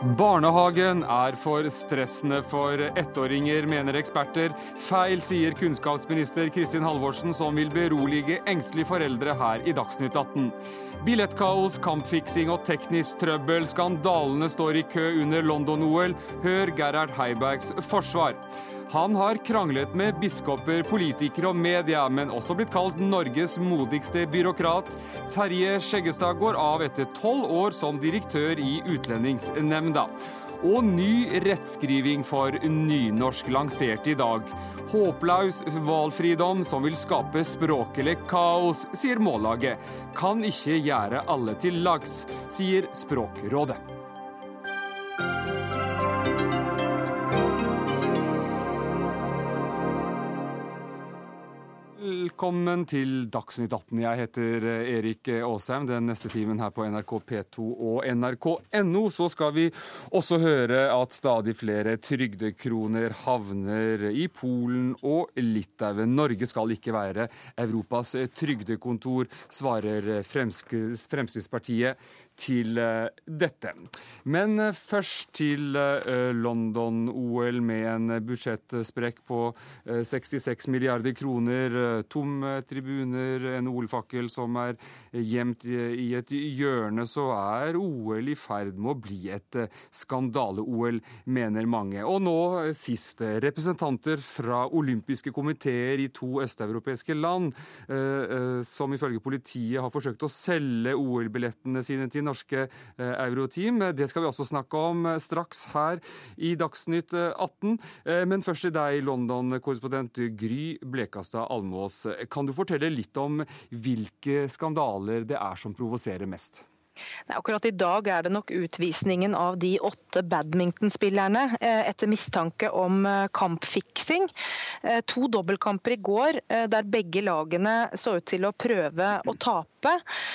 Barnehagen er for stressende for ettåringer, mener eksperter. Feil, sier kunnskapsminister Kristin Halvorsen, som vil berolige engstelige foreldre her i Dagsnytt 18. Billettkaos, kampfiksing og teknisk trøbbel. Skandalene står i kø under London-OL. Hør Gerhard Heibergs forsvar. Han har kranglet med biskoper, politikere og media, men også blitt kalt Norges modigste byråkrat. Terje Skjeggestad går av etter tolv år som direktør i Utlendingsnemnda. Og ny rettskriving for nynorsk lansert i dag. Håplaus valfridom som vil skape språklig kaos, sier Mållaget. Kan ikke gjøre alle til lags, sier Språkrådet. Velkommen til Dagsnytt 18. Jeg heter eh, Erik Aasheim. Den neste timen her på NRK P2 og nrk.no så skal vi også høre at stadig flere trygdekroner havner i Polen og Litauen. Norge skal ikke være Europas trygdekontor, svarer Fremskrittspartiet til eh, dette. Men eh, først til eh, London-OL med en budsjettsprekk på 66 milliarder kroner, tomme tribuner, en OL-fakkel som er gjemt i et hjørne, så er OL i ferd med å bli et skandale-OL, mener mange. Og nå sist representanter fra olympiske komiteer i to østeuropeiske land, som ifølge politiet har forsøkt å selge OL-billettene sine til norske eh, euroteam. Det skal vi også snakke om eh, straks her i Dagsnytt 18. Eh, men først til deg, London-korrespondent Gry Blekastad Almås. Kan du fortelle litt om hvilke skandaler det er som provoserer mest? Nei, akkurat i dag er det nok utvisningen av de åtte badmintonspillerne etter mistanke om kampfiksing. To dobbeltkamper i går der begge lagene så ut til å prøve å tape.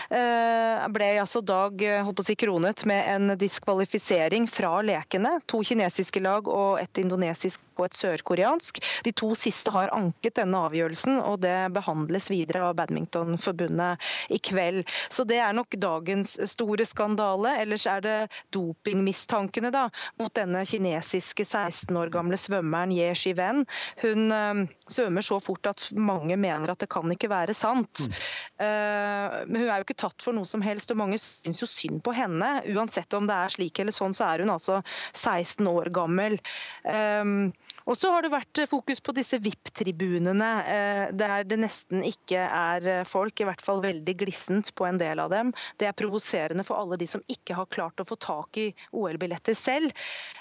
Eh, ble altså Dag si, kronet med en diskvalifisering fra lekene. To kinesiske lag og et indonesisk og et sørkoreansk. De to siste har anket denne avgjørelsen, og det behandles videre av Badmintonforbundet i kveld. Så det er nok dagens store skandale. Ellers er det dopingmistankene da, mot denne kinesiske 16 år gamle svømmeren Ye Shiwen. Hun øh, svømmer så fort at mange mener at det kan ikke være sant. Mm. Uh, men hun er jo ikke tatt for noe som helst, og mange syns jo synd på henne. Uansett om det er slik eller sånn, så er hun altså 16 år gammel. Um, og så har det vært fokus på disse VIP-tribunene, uh, der det nesten ikke er eh, folk, i hvert fall veldig glissent på en del av dem. Det er provoserende for alle de som ikke har klart å få tak i OL-billetter selv.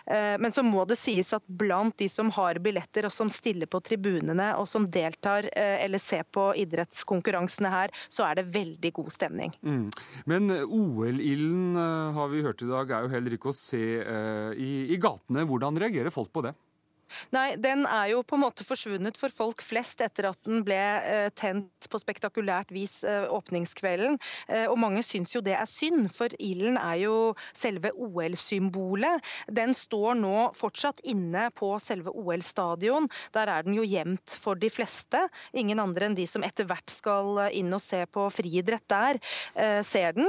Men så må det sies at blant de som har billetter og som stiller på tribunene og som deltar eller ser på idrettskonkurransene her, så er det veldig god stemning. Mm. Men eh, OL-ilden eh, har vi hørt i dag er jo heller ikke å se i, i gatene. Hvordan reagerer folk på det? Nei, den er jo på en måte forsvunnet for folk flest etter at den ble eh, tent på spektakulært vis eh, åpningskvelden. Eh, og mange syns jo det er synd, for ilden er jo selve OL-symbolet. Den står nå fortsatt inne på selve OL-stadion. Der er den jo gjemt for de fleste. Ingen andre enn de som etter hvert skal inn og se på friidrett der, ser den.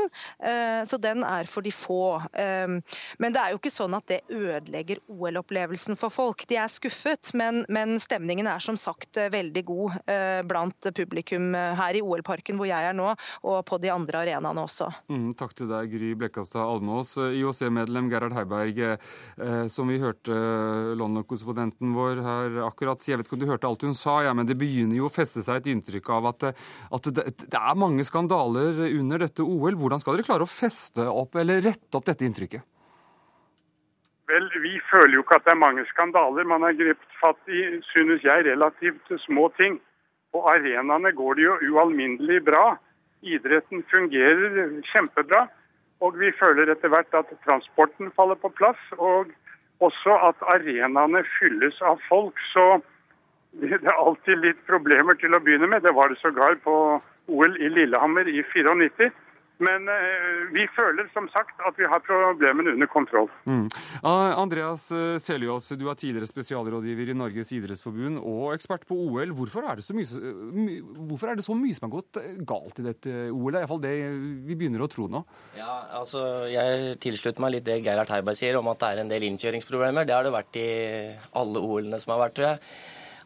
Så den er for de få. Men det er jo ikke sånn at det ødelegger OL-opplevelsen for folk. De er skuffet, men, men, stemningen er som sagt eh, veldig god eh, blant publikum eh, her i OL-parken hvor jeg er nå, og på de andre arenaene også. Mm, takk til deg, Gry Blekkastad Almås. IOC-medlem Gerhard Heiberg, eh, som vi hørte London-korrespondenten vår her akkurat Jeg vet ikke om du hørte alt hun sa, ja, men det begynner jo å feste seg et inntrykk av at, at det, det er mange skandaler under dette OL. Hvordan skal dere klare å feste opp eller rette opp dette inntrykket? Vel, vi føler jo ikke at det er mange skandaler. Man har grepet fatt i, synes jeg, relativt små ting. På arenaene går det jo ualminnelig bra. Idretten fungerer kjempebra. Og vi føler etter hvert at transporten faller på plass, og også at arenaene fylles av folk. Så det er alltid litt problemer til å begynne med. Det var det sågar på OL i Lillehammer i 94. Men eh, vi føler som sagt at vi har problemene under kontroll. Mm. Andreas Seljås, du er tidligere spesialrådgiver i Norges idrettsforbund og ekspert på OL. Hvorfor er det så mye, hvorfor er det så mye som har gått eh, galt i dette OL-et? Iallfall det vi begynner å tro nå. Ja, altså Jeg tilslutter meg litt det Gerhard Heiberg sier om at det er en del innkjøringsproblemer. Det har det vært i alle OL-ene som har vært, tror jeg.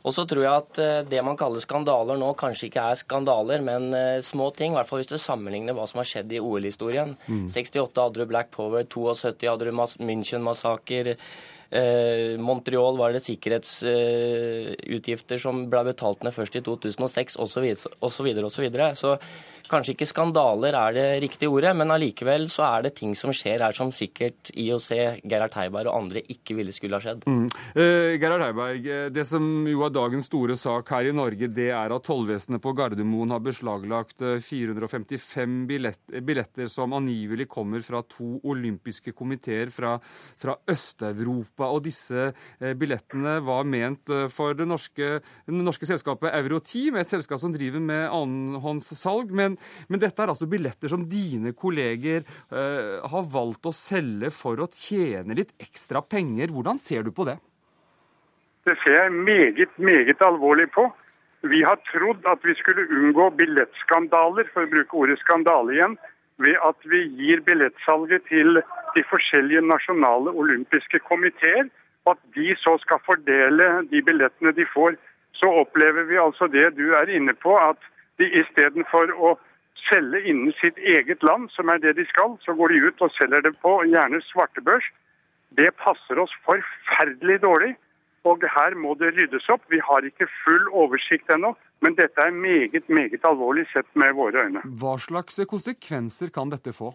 Og så tror jeg at eh, det man kaller skandaler nå, kanskje ikke er skandaler, men eh, små ting. I hvert fall hvis du sammenligner hva som har skjedd i OL-historien. Mm. 68 hadde du Black Power, 72 hadde du München-massaker. Eh, Montreal var det sikkerhetsutgifter eh, som ble betalt ned først i 2006, osv. osv. osv. Så kanskje ikke skandaler er det riktige ordet, men allikevel så er det ting som skjer her som sikkert IOC, Gerhard Heiberg og andre ikke ville skulle ha skjedd. Mm. Eh, Gerhard Heiberg, eh, det som jo er dagens store sak her i Norge, det er at tollvesenet på Gardermoen har beslaglagt 455 billetter, billetter som angivelig kommer fra to olympiske komiteer fra, fra Øst-Europa. Og disse eh, billettene var ment eh, for det norske, det norske selskapet Euroteam, et selskap som driver med annenhåndssalg. Men, men dette er altså billetter som dine kolleger uh, har valgt å selge for å tjene litt ekstra penger. Hvordan ser du på det? Det ser jeg meget, meget alvorlig på. Vi har trodd at vi skulle unngå billettskandaler, for å bruke ordet skandale igjen, ved at vi gir billettsalget til de forskjellige nasjonale olympiske komiteer, og at de så skal fordele de billettene de får. Så opplever vi altså det du er inne på, at de istedenfor å selge innen sitt eget land, som er det de skal, så går de ut og selger det på gjerne svartebørs. Det passer oss forferdelig dårlig. Og her må det ryddes opp. Vi har ikke full oversikt ennå, men dette er meget, meget alvorlig sett med våre øyne. Hva slags konsekvenser kan dette få?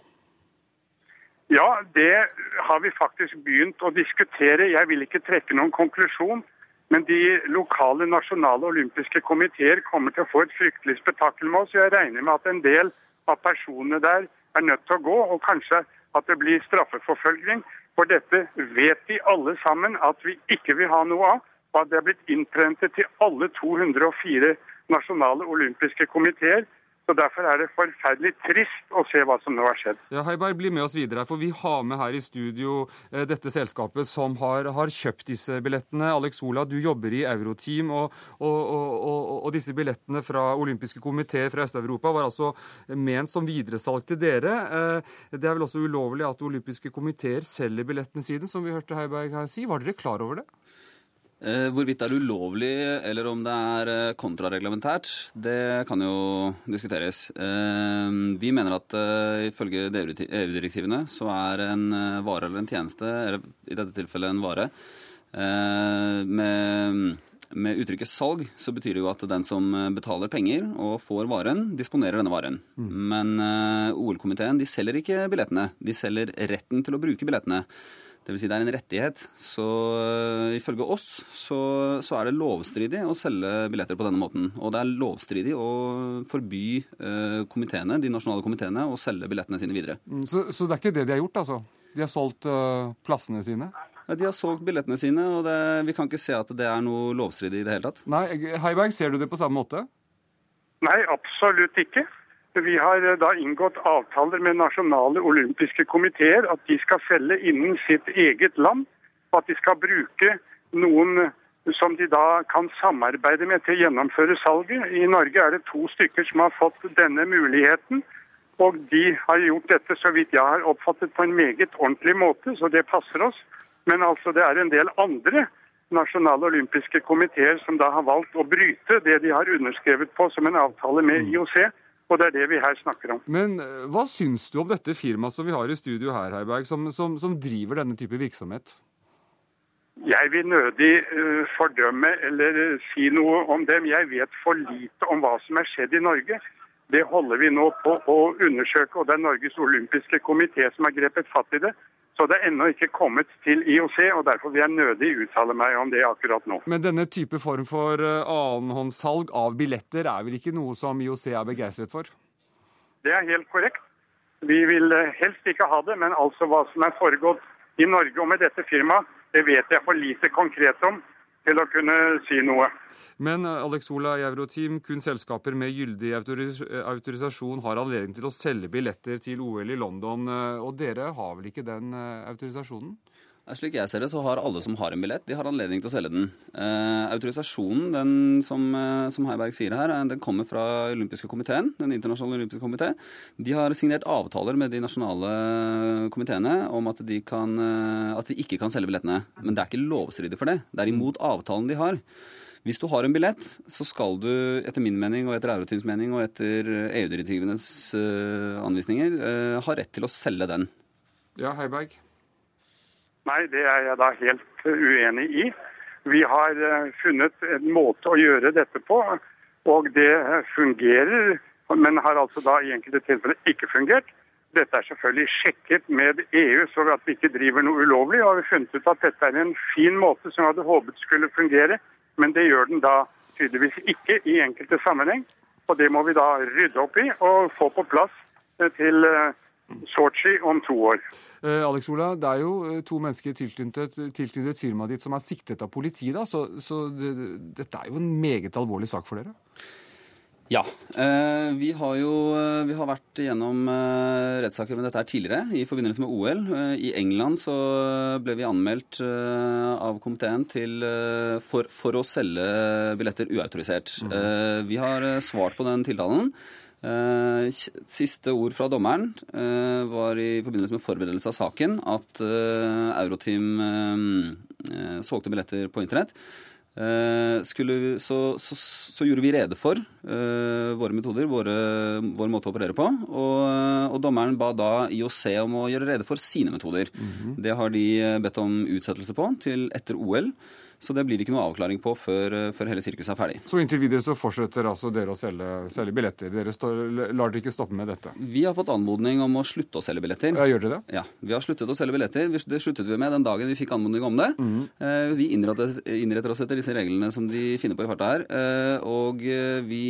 Ja, det har vi faktisk begynt å diskutere. Jeg vil ikke trekke noen konklusjon. Men de lokale nasjonale olympiske komiteer kommer til å få et fryktelig spetakkel med oss. Jeg regner med at en del av personene der er nødt til å gå, og kanskje at det blir straffeforfølging. For dette vet de alle sammen at vi ikke vil ha noe av. Og at det er blitt innprentet til alle 204 nasjonale olympiske komiteer så Derfor er det forferdelig trist å se hva som nå har skjedd. Ja, Heiberg, bli med oss videre, for Vi har med her i studio eh, dette selskapet som har, har, kjøpt disse billettene. Alex Ola, du jobber i Euroteam, og, og, og, og disse billettene fra olympiske komiteer fra Øst-Europa var altså ment som videresalg til dere. Eh, det er vel også ulovlig at olympiske komiteer selger billettene sine, som vi hørte Heiberg her si. Var dere klar over det? Eh, hvorvidt det er ulovlig eller om det er eh, kontrareglementært, det kan jo diskuteres. Eh, vi mener at ifølge EU-direktivene så er en vare eller en tjeneste, eller i dette tilfellet en vare, med, med uttrykket salg så betyr det jo at den som betaler penger og får varen, disponerer denne varen. Mm. Men OL-komiteen de selger ikke billettene. De selger retten til å bruke billettene. Dvs. Si det er en rettighet. Så uh, ifølge oss så, så, er det lovstridig å selge billetter på denne måten. Og det er lovstridig å forby uh, komiteene, de nasjonale komiteene å selge billettene sine videre. Mm, så, så, det er ikke det de har gjort, altså? De har solgt uh, plassene sine? Ja, de har solgt billettene sine, og det, vi kan ikke se at det er noe lovstridig i det hele tatt. Nei, Heiberg, ser du det på samme måte? Nei, absolutt ikke. Vi har eh, da inngått avtaler med nasjonale olympiske komiteer at de skal selge innen sitt eget land, og at de skal bruke noen som de da kan samarbeide med til å gjennomføre salget. I Norge er det to stykker som har fått denne muligheten. Og de har gjort dette, så vidt jeg har oppfattet, på en meget ordentlig måte, så det passer oss. Men altså, det er en del andre nasjonale olympiske komiteer som da har valgt å bryte det de har underskrevet på som en avtale med mm. IOC. Og det er det vi her snakker om. Men eh, hva syns du om dette firmaet som vi har i studio her, Heiberg, som, som, som driver denne type virksomhet? Jeg vil nødig uh, fordømme eller uh, si noe om dem. Jeg vet for lite om hva som er skjedd i Norge. Det holder vi nå på å undersøke, og det er Norges olympiske komité som har grepet fatt i det. Så det er ennå ikke kommet til IOC, og derfor vil jeg nødig uttale meg om det akkurat nå. Men denne type form for eh, annenhåndssalg av billetter er vel ikke noe som IOC er begeistret for? Det er helt korrekt. Vi vil eh, helst ikke ha det, men altså hva som er foregått i Norge og med dette firmaet, det vet jeg for lite konkret om. Til å kunne si noe. Men Alex Ola i Euroteam, kun selskaper med gyldig autoris autorisasjon har anledning til å selge billetter til OL i London. Og dere har vel ikke den autorisasjonen? Slik jeg ser det, så har alle som har en billett, de har anledning til å selge den. Eh, autorisasjonen, den som, eh, som, Heiberg sier her, den kommer fra olympiske komiteen, den internasjonale olympiske komité. De har signert avtaler med de nasjonale komiteene om at de, kan, eh, at de ikke kan selge billettene. Men det er ikke lovstridig for det. Det er imot avtalen de har. Hvis du har en billett, så skal du etter min mening og etter Euroteams mening og etter EU-direktivenes anvisninger ha rett til å selge den. Ja, Heiberg? Nei, det er jeg da helt uenig i. Vi har eh, funnet en måte å gjøre dette på, og det fungerer. Men har altså da i enkelte tilfeller ikke fungert. Dette er selvfølgelig sjekket med EU, så at vi ikke driver noe ulovlig. Og vi har funnet ut at dette er en fin måte som vi hadde håpet skulle fungere. Men det gjør den da tydeligvis ikke i enkelte sammenheng. Og det må vi da rydde opp i og få på plass eh, til eh, Sotsji om to år. Eh, Alex Ola, det er jo eh, to mennesker tilknyttet, tilknyttet firmaet ditt som er siktet av politiet. da, Så, så det, dette er jo en meget alvorlig sak for dere? Ja. Eh, vi har jo eh, vi har vært gjennom eh, rettssaker med dette her tidligere, i forbindelse med OL. Eh, I England så ble vi anmeldt av komiteen til, for, for, å selge billetter uautorisert. Mm. vi har svart på den tiltalen. Eh, siste ord fra dommeren eh, var i forbindelse med forberedelse av saken at eh, Euroteam solgte billetter på internett. Skulle, så, så, så, gjorde vi rede for uh, våre metoder, våre, vår måte å operere på. Og, og, dommeren ba da IOC om å gjøre rede for sine metoder. Mm -hmm. Det har de bedt om utsettelse på til etter OL. Så det blir ikke noe avklaring på før, eh, før hele sirkuset er ferdig. Så inntil videre så fortsetter altså dere å selge, selge billetter? Dere står, lar dere ikke stoppe med dette? Vi har fått anmodning om å slutte å selge billetter. Ja, gjør dere det? Ja, vi har sluttet å selge billetter. Det sluttet vi med den dagen vi fikk anmodning om det. Mm. Vi innretter, innretter, oss etter disse reglene som de finner på i farta her. Eh, og vi,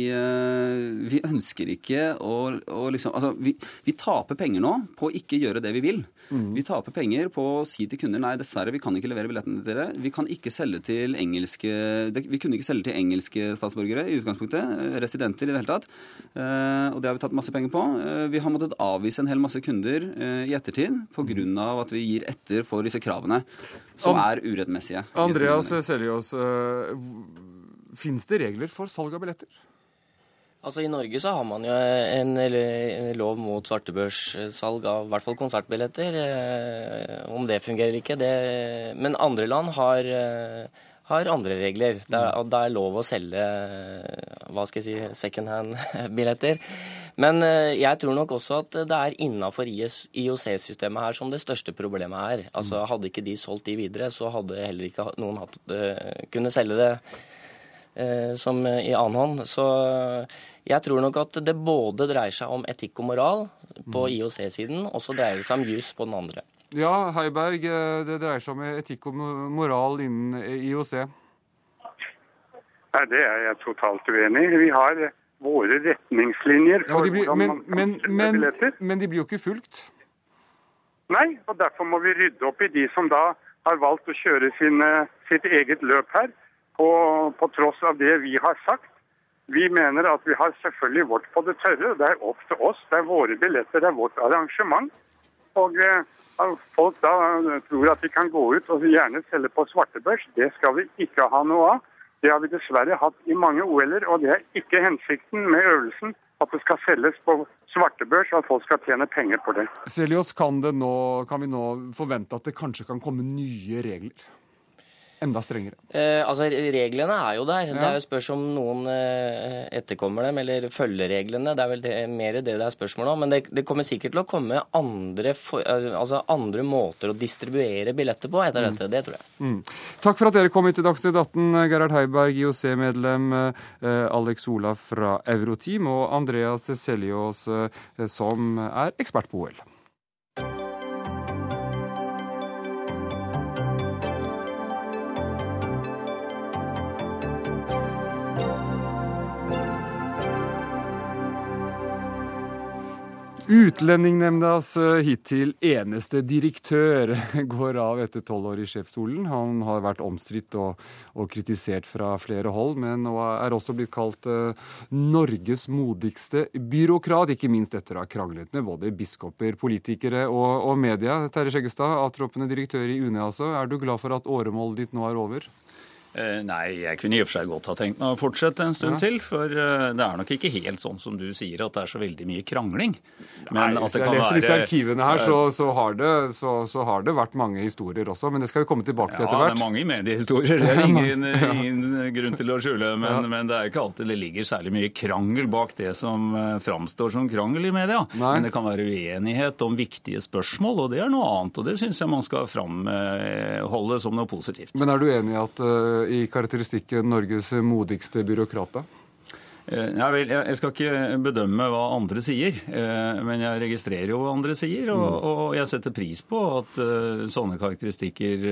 vi ønsker ikke å, å liksom Altså, vi, vi taper penger nå på å ikke gjøre det vi vil. Mm. Vi taper penger på å si til kunder nei, dessverre, vi kan ikke levere billettene til dere. Vi kan ikke selge til engelske Vi kunne ikke selge til engelske statsborgere i utgangspunktet. Eh, residenter i det hele tatt. Eh, og det har vi tatt masse penger på. Eh, vi har måttet avvise en hel masse kunder i ettertid pga. Mm. at vi gir etter for disse kravene, som er urettmessige. Andreas Seljås, fins det regler for salg av billetter? Altså I Norge så har man jo en, lov mot svartebørssalg av i hvert fall konsertbilletter. Eh, om det fungerer eller ikke, det Men andre land har, eh, har andre regler. Det er, det er, lov å selge hva skal jeg si, second hand-billetter. Men eh, jeg tror nok også at det er innafor IOC-systemet her som det største problemet er. Altså Hadde ikke de solgt de videre, så hadde heller ikke noen hatt, kunne selge det eh, som i annen hånd. Så jeg tror nok at det både dreier seg om etikk og moral på mm. IOC-siden, og så dreier det seg om jus på den andre. Ja, Heiberg, eh, det dreier seg om etikk og moral innen IOC. Nei, Det er jeg totalt uenig i. Vi har våre retningslinjer for ja, blir, hvordan man kan men, men, billetter. Men de blir jo ikke fulgt? Nei, og derfor må vi rydde opp i de som da har valgt å kjøre sin, sitt eget løp her, på, på tross av det vi har sagt. Vi mener at vi har selvfølgelig vårt på det tørre. Det er opp til oss. Det er våre billetter, det er vårt arrangement. Og eh, folk da tror at de kan gå ut og gjerne selge på svartebørs. Det skal vi ikke ha noe av. Det har vi dessverre hatt i mange OL-er, og det er ikke hensikten med øvelsen at det skal selges på svartebørs, og at folk skal tjene penger på det. Selios, kan, kan vi nå forvente at det kanskje kan komme nye regler? Enda strengere? Eh, altså, Reglene er jo der. Ja. Det er jo spørs om noen eh, etterkommer dem, eller følger reglene. Det er vel det, mer det det er spørsmål om. Men det, det, kommer sikkert til å komme andre, for, eh, altså andre måter å distribuere billetter på etter mm. dette. Det tror jeg. Mm. Takk for at dere kom hit til Dagsnytt 18, Gerhard Heiberg, IOC-medlem, eh, Alex Olaf fra Euroteam og Andreas Seljås, eh, som er ekspert på OL. Utlendingnemndas eh, hittil eneste direktør går av etter tolv år i sjefsstolen. Han har vært omstridt og, og, kritisert fra flere hold, men er også blitt kalt uh, Norges modigste byråkrat. Ikke minst etter å ha kranglet med både biskoper, politikere og, og media. Terje Skjeggestad, avtroppende direktør i UNE altså. Er du glad for at åremålet ditt nå er over? Eh, nei, jeg kunne i og for seg godt ha tenkt meg å fortsette en stund ja. til. For eh, det er nok ikke helt sånn som du sier, at det er så veldig mye krangling. Men nei. Hvis jeg leser litt i arkivene her, så, så, har det, så, så, har det, vært mange historier også. Men det skal vi komme tilbake til etter hvert. Ja, det er mange mediehistorier. Det er ingen, ingen grunn til å skjule. Men, ja. men, det er ikke alltid det ligger særlig mye krangel bak det som eh, framstår som krangel i media. Nei. Men det kan være uenighet om viktige spørsmål, og det er noe annet. Og det syns jeg man skal framholde som noe positivt. Men er du enig i at i karakteristikken Norges modigste byråkrat, da? Eh, ja, vel, jeg skal ikke bedømme hva andre sier, eh, men jeg registrerer jo hva andre sier. Og, mm. og jeg setter pris på at eh, sånne karakteristikker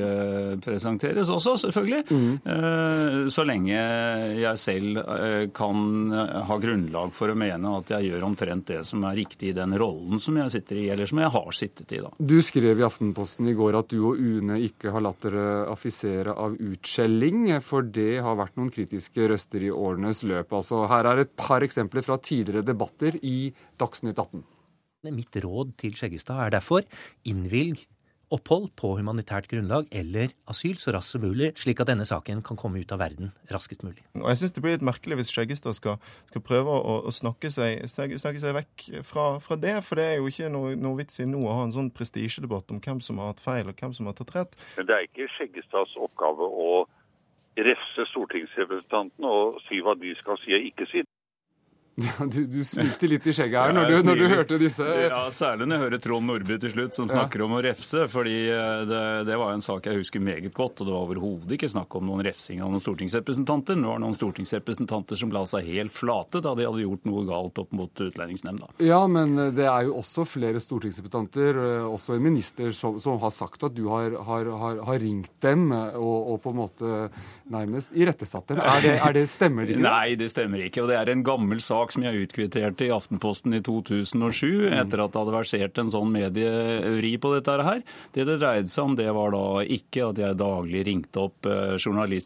presenteres også, selvfølgelig. Mm. Så lenge jeg selv kan ha grunnlag for å mene at jeg gjør omtrent det som er riktig i den rollen som jeg sitter i, eller som jeg har sittet i. da. Du skrev i Aftenposten i går at du og UNE ikke har latt dere affisere av utskjelling, for det har vært noen kritiske røster i årenes løp. altså her her er et par eksempler fra tidligere debatter i Dagsnytt 18. Mitt råd til Skjeggestad er derfor innvilg opphold på humanitært grunnlag eller asyl så raskt som mulig, slik at denne saken kan komme ut av verden raskest mulig. Og jeg synes Det blir litt merkelig hvis Skjeggestad skal, skal prøve å, å snakke, seg, snakke, seg, vekk fra, fra, det. For det er jo ikke noe, noe vits i nå å ha en sånn prestisjedebatt om hvem som har hatt feil og hvem som har tatt rett. Men det er ikke Skjeggestads oppgave å refse stortingsrepresentantene og si hva de skal si og ikke si. Ja, du, du smilte litt i skjegget her når, du, når, du, hørte disse Ja, Særlig når jeg hører Trond Nordby til slutt, som snakker ja. om å refse. fordi eh, det, det, var en sak jeg husker meget godt, og det var overhodet ikke snakk om noen refsing av noen stortingsrepresentanter. Det var noen stortingsrepresentanter som la seg helt flate da de hadde gjort noe galt opp mot Utlendingsnemnda. Ja, men eh, det er jo også flere stortingsrepresentanter, eh, også en minister, som, som har sagt at du har, har, har, har ringt dem og, og, på en måte nærmest irettesatt dem. Er det, er det, stemmer det ikke? Nei, det stemmer ikke. Og det er en gammel sak sak som jeg utkvitterte i Aftenposten i 2007, mm. etter at det hadde versert en sånn medievri på dette her. Det det dreide seg om, det var da ikke at jeg daglig ringte opp eh,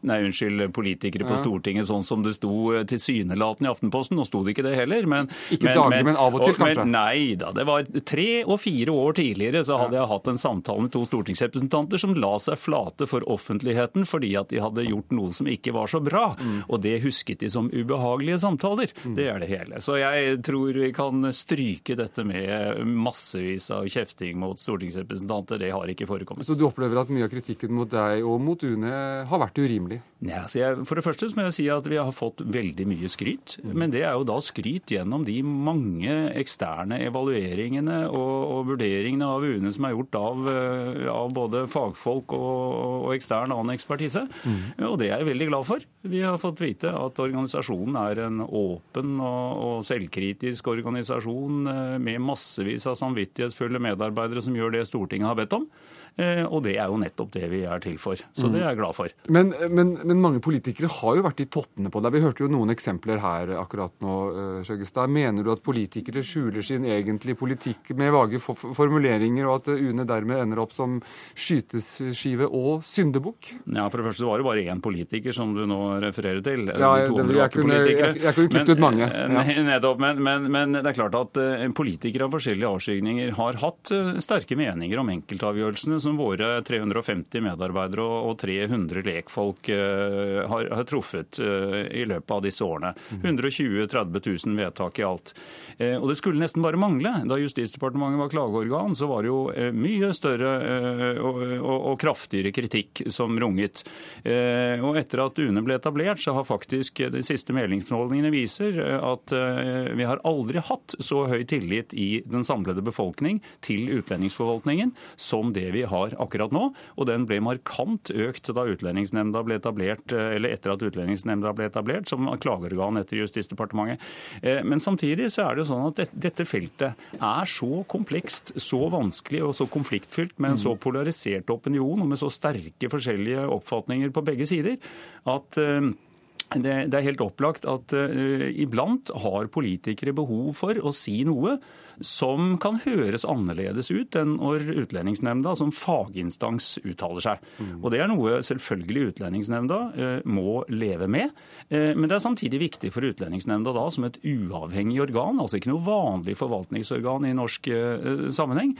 nei, unnskyld, politikere på. Stortinget sånn som det sto eh, tilsynelatende i Aftenposten. Nå sto det ikke det heller. Men, ikke men, daglig, men, av og til, og, kanskje? Men, nei da. Det var tre og fire år tidligere så hadde jeg hatt en samtale med to stortingsrepresentanter som la seg flate for offentligheten fordi at de hadde gjort noe som ikke var så bra. Mm. Og det husket de som ubehagelige samtaler. Mm. Det er det hele. Så jeg tror vi kan stryke dette med massevis av kjefting mot stortingsrepresentanter. Det har ikke forekommet. Så du opplever at mye av kritikken mot deg og mot UNE har vært urimelig? Nei, jeg, For det første må jeg si at vi har fått veldig mye skryt. Men det er jo da skryt gjennom de mange eksterne evalueringene og, og vurderingene av UNE som er gjort av, eh, av både fagfolk og, og, ekstern annen ekspertise. Mm. Og det er jeg veldig glad for. Vi har fått vite at organisasjonen er en åpen og og selvkritisk organisasjon eh, med massevis av samvittighetsfulle medarbeidere som gjør det Stortinget har bedt om. Eh, og det er jo nettopp det vi er til for. Så det er jeg glad for. Men, men, men mange politikere har jo vært i tottene på det. Vi hørte jo noen eksempler her akkurat nå, Sjøgestad. Skjøggestad. Mener du at politikere skjuler sin egentlige politikk med vage formuleringer, og at UNE dermed ender opp som skyteskive og syndebukk? Ja, for det første var det bare én politiker som du nå refererer til. Ja, jeg, jeg, kunne, jeg, jeg kunne kuttet mange. Ja. Nettopp, men, men, men, det er klart at eh, politikere av forskjellige avskygninger har hatt sterke meninger om enkeltavgjørelsene som våre 350 medarbeidere og 300 lekfolk eh, har, har truffet eh, i løpet av disse årene. 120 000-30 000 vedtak i alt. Eh, og det skulle nesten bare mangle. Da Justisdepartementet var klageorgan, så var det jo mye større og, og, og kraftigere kritikk som runget. Og etter at UNE ble etablert, så har faktisk de siste meldingsmålingene viser at vi har aldri hatt så høy tillit i den samlede befolkning til utlendingsforvaltningen som det vi har akkurat nå. Og den ble markant økt da Utlendingsnemnda ble etablert, eh, eller etter at Utlendingsnemnda ble etablert som klageorgan etter Justisdepartementet. Eh, men samtidig så er det jo sånn at dette feltet er så komplekst, så vanskelig og så konfliktfylt, med en så polarisert opinion og med så sterke forskjellige oppfatninger på begge sider, at eh, det, det, er helt opplagt at iblant har politikere behov for å si noe som kan høres annerledes ut enn når Utlendingsnemnda som faginstans uttaler seg. Mm. Og Det er noe selvfølgelig Utlendingsnemnda uh, må leve med. Uh, men det er samtidig viktig for Utlendingsnemnda da som et uavhengig organ, altså ikke noe vanlig forvaltningsorgan i norsk sammenheng,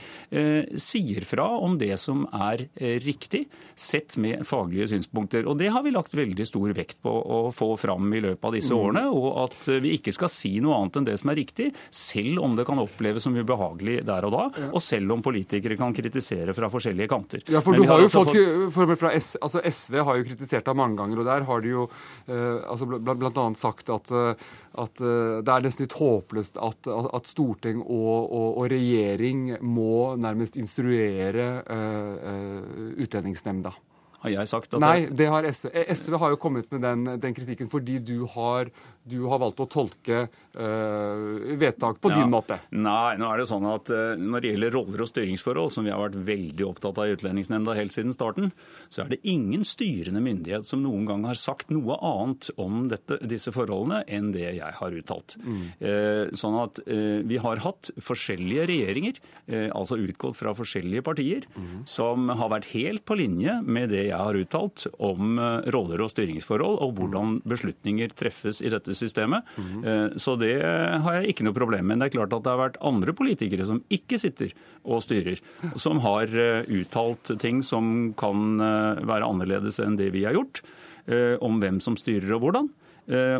sier fra om det som er riktig, sett med faglige synspunkter. Og Det har vi lagt veldig stor vekt på å få fram i løpet av disse mm. årene, og at vi ikke skal si noe annet enn det som er riktig, selv om det kan oppleves som ubehagelig der og da, og selv om politikere kan kritisere fra forskjellige kanter. Ja, for du har, har jo fått, fått... fra S, altså SV har jo kritisert deg mange ganger, og der har de jo eh, altså bl.a. sagt at, eh, at eh, det er nesten litt håpløst at, at storting og, og, og, regjering må nærmest instruere uh, Utlendingsnemnda. Har jeg sagt at Nei, det har SV. SV har jo kommet med den, den kritikken fordi du har du har valgt å tolke øh, vedtak på ja. din måte? Nei, nå er det sånn at uh, når det gjelder roller og styringsforhold, som vi har vært veldig opptatt av i Utlendingsnemnda helt siden starten, så er det ingen styrende myndighet som noen gang har sagt noe annet om dette, disse forholdene enn det jeg har uttalt. Mm. Sånn at vi har hatt forskjellige regjeringer, altså utgått fra forskjellige partier, mm. som har vært helt på linje med det jeg har uttalt om roller og styringsforhold, og hvordan beslutninger treffes i dette systemet. Mm. Så det har jeg ikke noe problem med. Det er klart at det har vært andre politikere som ikke sitter og styrer, som har eh, uttalt ting som kan eh, være annerledes enn det vi har gjort, om hvem som styrer og hvordan.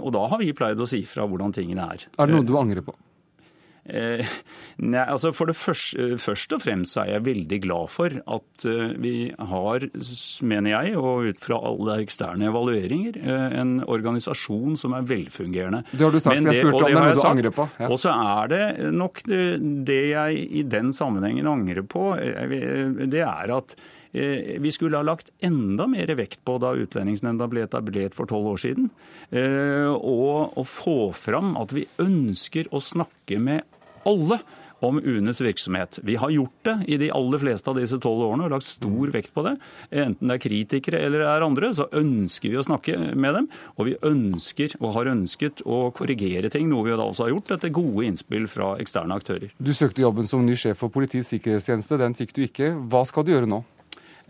Og da har vi pleid å si fra hvordan tingene er. Er det noe du angrer på? Eh, nei, altså For det første, først og fremst er jeg veldig glad for at eh, vi har, mener jeg, og ut fra alle eksterne evalueringer, eh, en organisasjon som er velfungerende. Det har du sagt, Men det, jeg spurte om det men du angrer på. Ja. Og så er det nok det, det jeg i den sammenhengen angrer på, det er at vi skulle ha lagt enda mer vekt på da Utlendingsnemnda ble etablert for tolv år siden. Og å få fram at vi ønsker å snakke med alle om UNEs virksomhet. Vi har gjort det i de aller fleste av disse tolv årene og lagt stor vekt på det. Enten det er kritikere eller det er andre, så ønsker vi å snakke med dem. Og vi ønsker og har ønsket å korrigere ting, noe vi da også har gjort etter gode innspill fra eksterne aktører. Du søkte jobben som ny sjef for Politiets sikkerhetstjeneste. Den fikk du ikke. Hva skal du gjøre nå?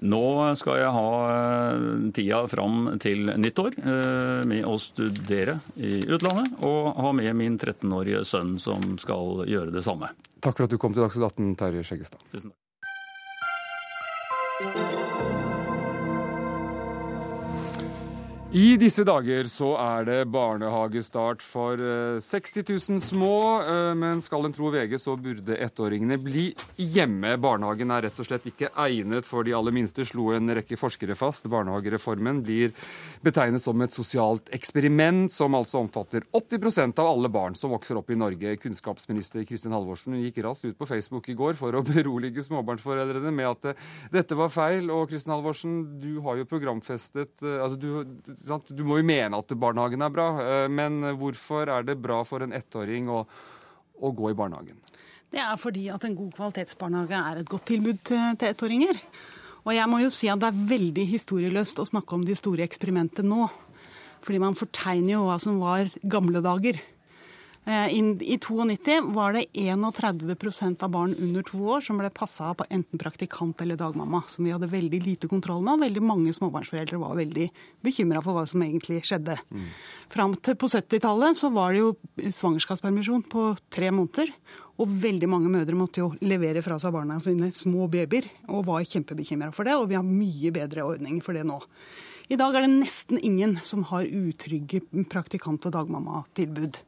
Nå skal jeg ha eh, tida fram til nyttår eh, med å studere i utlandet, og ha med min 13-årige sønn som skal gjøre det samme. Takk for at du kom til Dagsnytt 18, Terje Skjeggestad. Tusen takk. I disse dager så er det barnehagestart for 60 eh, 000 små, eh, men skal en tro VG, så burde ettåringene bli hjemme. Barnehagen er rett og slett ikke egnet for de aller minste, slo en rekke forskere fast. Barnehagereformen blir betegnet som et sosialt eksperiment, som altså omfatter 80% av alle barn som vokser opp i Norge. Kunnskapsminister Kristin Halvorsen gikk raskt ut på Facebook i går for å berolige småbarnsforeldrene med at eh, dette var feil. Og Kristin Halvorsen, du har jo programfestet altså du sant? Du må jo mene at barnehagen er bra, eh, men hvorfor er det bra for en ettåring å, å gå i barnehagen? Det er fordi at en god kvalitetsbarnehage er et godt tilbud til, til ettåringer. Og jeg må jo si at det er veldig historieløst å snakke om de store eksperimentene nå. Fordi man fortegner jo hva som var gamle dager. Eh, I 92 var det 31% av barn under to år som ble passa av enten praktikant eller dagmamma, som vi hadde veldig lite kontroll med. og Veldig mange småbarnsforeldre var veldig bekymra for hva som egentlig skjedde. Mm. Fram til på 70-tallet så var det jo svangerskapspermisjon på tre måneder. Og veldig mange mødre måtte jo levere fra seg barna sine små babyer, og var kjempebekymra for det. Og vi har mye bedre ordninger for det nå. I dag er det nesten ingen som har utrygge praktikant- og dagmammatilbud.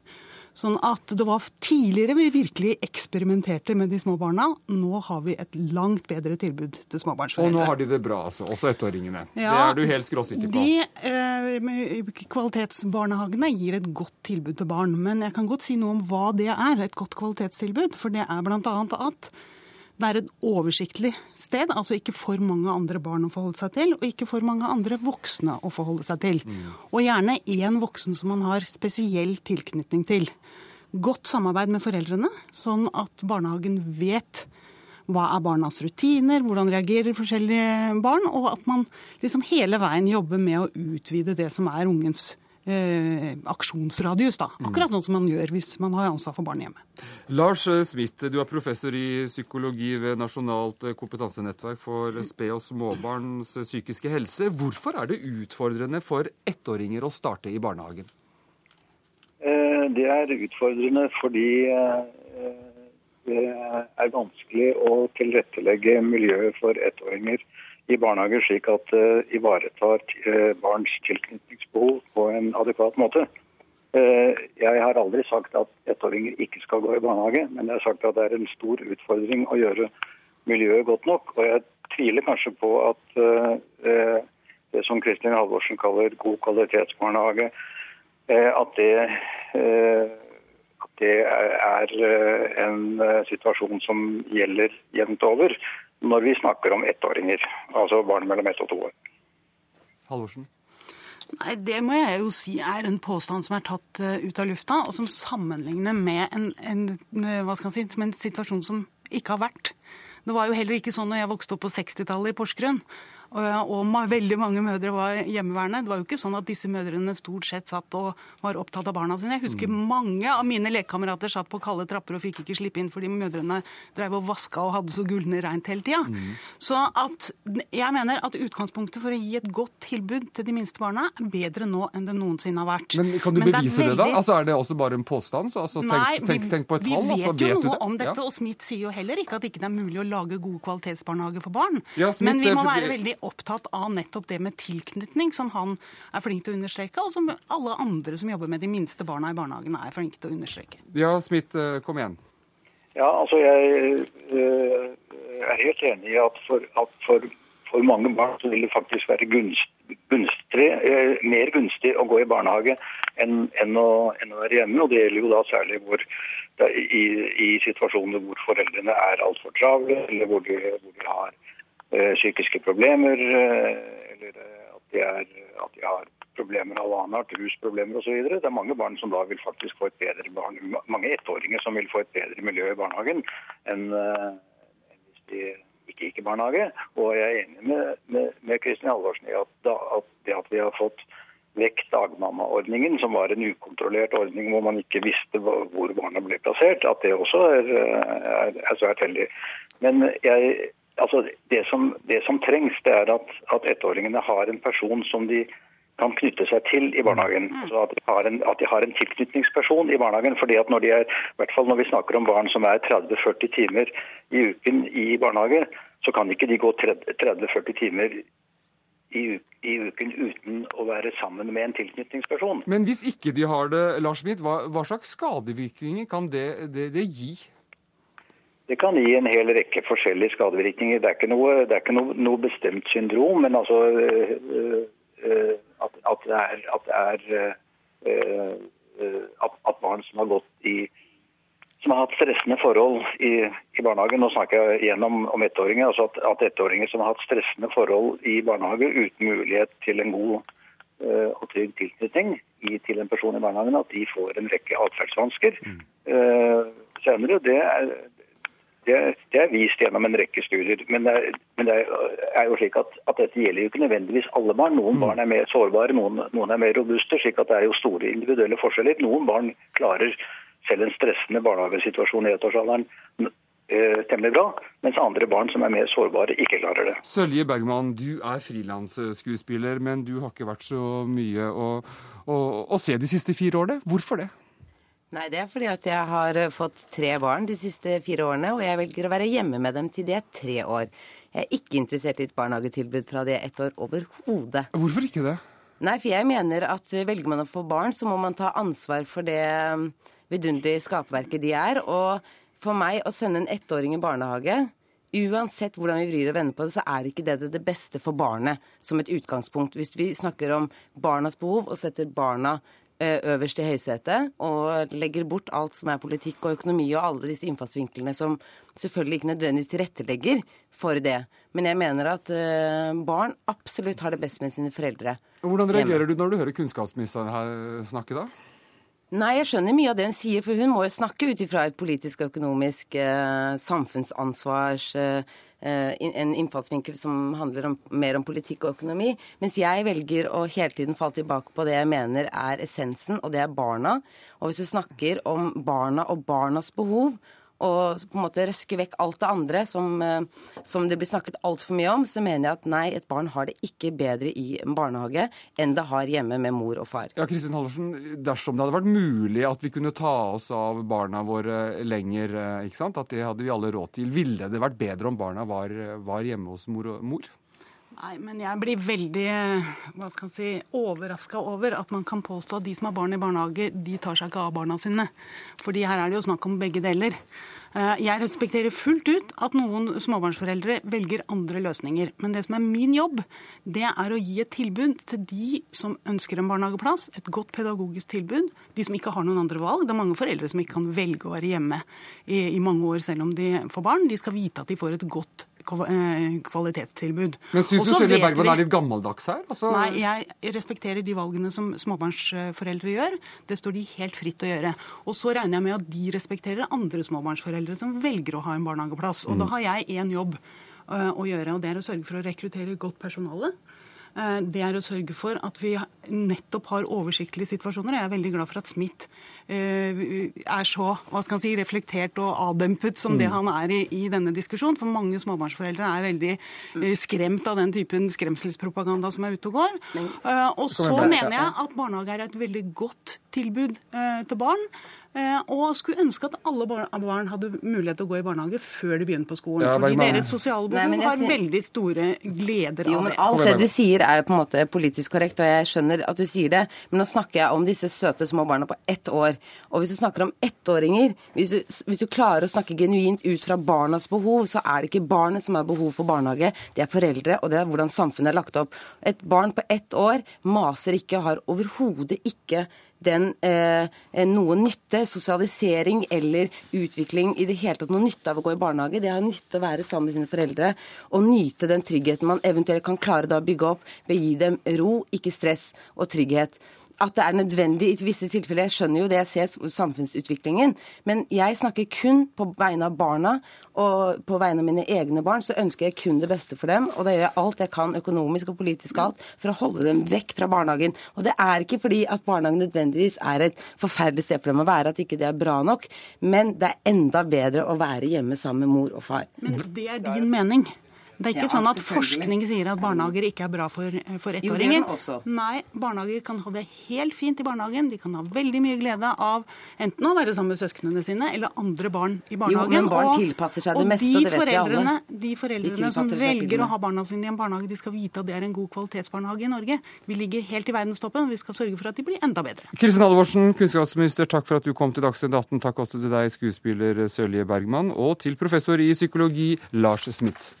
Sånn at det var tidligere vi virkelig eksperimenterte med de små barna. Nå har vi et langt bedre tilbud til småbarnsforeldre. Og nå har de det bra, altså. Også ettåringene. Ja, det er du helt skråsikker på. De eh, kvalitetsbarnehagene gir et godt tilbud til barn. Men jeg kan godt si noe om hva det er, et godt kvalitetstilbud. For det er bl.a. at det er et oversiktlig sted, altså ikke for mange andre barn å forholde seg til, og ikke for mange andre voksne å forholde seg til. Mm. Og gjerne én voksen som man har spesiell tilknytning til. Godt samarbeid med foreldrene, sånn at barnehagen vet hva er barnas rutiner, hvordan reagerer forskjellige barn, og at man liksom hele veien jobber med å utvide det som er ungens eh, aksjonsradius. da. Akkurat sånn som man gjør hvis man har ansvar for barn hjemme. Lars Smith, du er professor i psykologi ved Nasjonalt kompetansenettverk for sped- og småbarns psykiske helse. Hvorfor er det utfordrende for ettåringer å starte i barnehagen? Eh, det er utfordrende fordi eh, det er vanskelig å tilrettelegge miljøet for ettåringer i barnehager slik at det ivaretar eh, barns tilknytningsbehov på en adekvat måte. Jeg har aldri sagt at ettåringer ikke skal gå i barnehage, men jeg har sagt at det er en stor utfordring å gjøre miljøet godt nok. Og jeg tviler kanskje på at det som Kristin Halvorsen kaller god kvalitetsbarnehage, at det det er en situasjon som gjelder jevnt over når vi snakker om ettåringer, altså barn mellom ett og to år. Halvorsen? Nei, Det må jeg jo si er en påstand som er tatt ut av lufta, og som sammenligner med en, en, hva skal si, en situasjon som ikke har vært. Det var jo heller ikke sånn når jeg vokste opp på 60-tallet i Porsgrunn, og veldig mange mødre var hjemmeværende. Det var jo ikke sånn at disse mødrene stort sett satt og var opptatt av barna sine. Jeg husker mm. mange av mine lekekamerater satt på kalde trapper og fikk ikke slippe inn fordi mødrene drev og vaska og hadde så gullende reint hele tida. Mm. Så at jeg mener at utgangspunktet for å gi et godt tilbud til de minste barna er bedre nå enn det noensinne har vært. Men kan du Men bevise det, veldig... det, da? Altså Er det også bare en påstand? Så, altså, Nei, vi, tenk, tenk, på et tall, Vi vet jo noe om dette, ja. og Smith sier jo heller ikke at ikke det er mulig å lage gode kvalitetsbarnehager for barn. Ja, Smith, Men vi må være veldig opptatt av nettopp det med tilknytning, som han er flink til å understreke, og som alle andre som jobber med de minste barna i barnehagen er flinke til å understreke. Ja, Smith, kom igjen. Ja, altså jeg øh, er helt enig i at for, at for, for mange barn så vil det faktisk være gunstig, gunstig, øh, mer gunstig å gå i barnehage enn, enn, å, enn, å, være hjemme. og Det gjelder jo da særlig hvor, da, i, i, situasjoner hvor foreldrene er altfor travle, eller hvor de, hvor de har Eh, psykiske problemer, eh, eller eh, at de, er, at de har problemer av annen art, rusproblemer osv. Det er mange barn som da vil faktisk få et bedre barn, mange ettåringer som vil få et bedre miljø i barnehagen enn hvis de ikke gikk i barnehage. Og jeg er enig med, med, med Kristin Halvorsen i at, da, at det at vi har fått vekk dagmammaordningen, som var en ukontrollert ordning hvor man ikke visste hvor barna ble plassert, at det også er, er, er svært heldig. Men jeg altså det, som, det som trengs, det er at, at ettåringene har en person som de kan knytte seg til i barnehagen. Altså at, de har en, at de har en tilknytningsperson i barnehagen. fordi at når de er, i hvert fall når vi snakker om barn som er 30-40 timer i uken i barnehage, så kan ikke de gå 30-40 timer i, i, uken uten å være sammen med en tilknytningsperson. Men hvis ikke de har det, Lars Smith, hva, hva slags skadevirkninger kan det, det, det gi? Det kan gi en hel rekke forskjellige skadevirkninger. Det er ikke noe, er ikke noe, noe bestemt syndrom, men altså øh, øh, at, at, det er, at, det er øh, at, at, barn som har gått i som har hatt stressende forhold i, i barnehagen. Nå snakker jeg igjen om, om ettåringer. altså at, at ettåringer som har hatt stressende forhold i barnehage uten mulighet til en god og trygg tilknytning til en person i barnehagen, at de får en rekke atferdsvansker mm. senere. Det er, det, det, er vist gjennom en rekke studier. Men det er, men det er jo slik at, at, dette gjelder jo ikke nødvendigvis alle barn. Noen mm. barn er mer sårbare, noen, noen, er mer robuste. slik at det er jo store individuelle forskjeller. Noen barn klarer selv en stressende barnehagesituasjon i ettårsalderen eh, temmelig bra, mens andre barn som er mer sårbare, ikke klarer det. Sølje Bergman, du er frilansskuespiller, men du har ikke vært så mye å, å, å se de siste fire årene. Hvorfor det? Nei, det er fordi at jeg har eh, fått tre barn de siste fire årene, og jeg velger å være hjemme med dem til de er tre år. Jeg er ikke interessert i et barnehagetilbud fra de er ett år overhodet. Hvorfor ikke det? Nei, for jeg mener at velger man å få barn, så må man ta ansvar for det mm, vidunderlige skaperverket de er. Og for meg å sende en ettåring i barnehage Uansett hvordan vi vrir og vender på det, så er ikke det det beste for barnet som et utgangspunkt. Hvis vi snakker om barnas behov og setter barna øverst i høysetet og legger bort alt som er politikk og økonomi og alle disse innfallsvinklene som selvfølgelig ikke nødvendigvis tilrettelegger for det. Men jeg mener at eh, barn absolutt har det best med sine foreldre. Hvordan reagerer du når du hører kunnskapsministeren her snakke, da? Nei, jeg skjønner mye av det hun sier, for hun må jo snakke ut ifra et politisk og økonomisk eh, samfunnsansvars eh, en innfallsvinkel som handler om, mer om politikk og økonomi. Mens jeg velger å hele tiden falle tilbake på det jeg mener er essensen, og det er barna. Og hvis du snakker om barna og barnas behov, og på en måte røske vekk alt det andre som, eh, som det blir snakket altfor mye om, så mener jeg at nei, et barn har det ikke bedre i en barnehage enn det har hjemme med mor og far. Ja, Kristin Halvorsen, Dersom det hadde vært mulig at vi kunne ta oss av barna våre lenger, eh, ikke sant? at det hadde vi alle råd til, ville det vært bedre om barna var, var hjemme hos mor? og mor? Nei, men jeg blir veldig hva skal jeg si, overraska over at man kan påstå at de som har barn i barnehage, de tar seg ikke av barna sine. Fordi her er det jo snakk om begge deler. Eh, jeg respekterer fullt ut at noen småbarnsforeldre velger andre løsninger. Men det som er min jobb, det er å gi et tilbud til de som ønsker en barnehageplass. Et godt pedagogisk tilbud. De som ikke har noen andre valg. Det er mange foreldre som ikke kan velge å være hjemme i, mange år selv om de får barn. De skal vite at de får et godt Eh, kvalitetstilbud. Men Syns du Silje Bergman er litt gammeldags her? Altså... Nei, jeg respekterer de valgene som småbarnsforeldre gjør. Det står de helt fritt å gjøre. Og så regner jeg med at de respekterer andre småbarnsforeldre som velger å ha en barnehageplass. Og mm. da har jeg én jobb uh, å gjøre, og det er å sørge for å rekruttere godt personale. Eh, det er å sørge for at vi nettopp har oversiktlige situasjoner. Jeg er veldig glad for at Smith eh, er så hva skal si, reflektert og avdempet som det mm. han er i, i, denne diskusjonen. For mange småbarnsforeldre er veldig eh, skremt av den typen skremselspropaganda som er ute og går. Og så mener jeg at barnehage er et veldig godt tilbud til barn. Eh, og skulle ønske at alle barn hadde mulighet til å gå i barnehage før de begynner på skolen. Ja, fordi deres sosiale behov Nei, har sier... veldig store gleder jo, av det. Alt det du sier er på en måte politisk korrekt, og jeg skjønner at du sier det. Men nå snakker jeg om disse søte små barna på ett år. Og hvis du snakker om ettåringer, hvis du, hvis du klarer å snakke genuint ut fra barnas behov, så er det ikke barnet som har behov for barnehage, det er foreldre, og det er hvordan samfunnet er lagt opp. Et barn på ett år maser ikke, har overhodet ikke den eh, noe nytte, sosialisering eller utvikling i det hele tatt noe nytte av å gå i barnehage. Det har nytte å være sammen med sine foreldre og nyte den tryggheten man eventuelt kan klare da å bygge opp ved å gi dem ro, ikke stress og trygghet at det er nødvendig i visse tilfeller. Jeg skjønner jo det, jeg ser samfunnsutviklingen. Men jeg snakker kun på vegne av barna, og på vegne av mine egne barn så ønsker jeg kun det beste for dem. Og da gjør jeg alt jeg kan, økonomisk og politisk alt, for å holde dem vekk fra barnehagen. Og det er ikke fordi at barnehagen nødvendigvis er et forferdelig sted for dem å være, at ikke det er bra nok, men det er enda bedre å være hjemme sammen med mor og far. Men det er din mening? Det er ikke ja, sånn at forskning sier at barnehager ikke er bra for, for ettåringer. Nei, barnehager kan ha det helt fint i barnehagen. De kan ha veldig mye glede av enten å være sammen med søsknene sine eller andre barn i barnehagen. Jo, men barn og, tilpasser seg det meste, og det vet vi alle. De foreldrene de som velger å ha barna sine i en barnehage, de skal vite at det er en god kvalitetsbarnehage i Norge. Vi ligger helt i verdenstoppen, og vi skal sørge for at de blir enda bedre. Kristin Halvorsen, kunnskapsminister, takk for at du kom til Dagsnytt 18. Takk også til deg, skuespiller Sølje Bergman, og til professor i psykologi Lars Smith.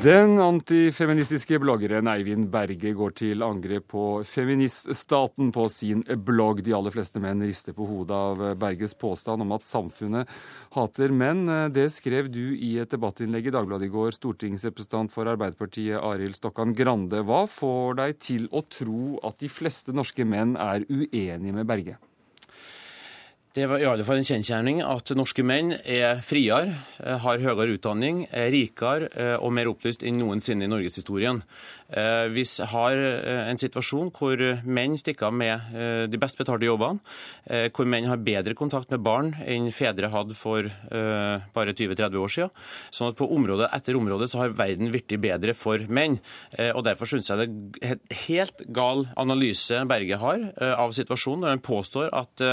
Den antifeministiske bloggeren Eivind Berge går til angrep på feministstaten på sin blogg. De aller fleste menn rister på hodet av Berges påstand om at samfunnet hater menn. Det skrev du i et debattinnlegg i Dagbladet i går, stortingsrepresentant for Arbeiderpartiet Arild Stokkan Grande. Hva får deg til å tro at de fleste norske menn er uenige med Berge? Det var i alle fall en kjensgjerning at norske menn er friere, eh, har høyere utdanning, er rikere eh, og mer opplyst enn noensinne i norgeshistorien. Eh, vi har en situasjon hvor menn stikker av med de best betalte jobbene, hvor menn har bedre kontakt med barn enn fedre hadde for bare 20-30 år siden. Sånn at på område etter område så har verden blitt bedre for menn. Og Derfor syns jeg det er helt gal analyse Berge har av situasjonen, når han påstår at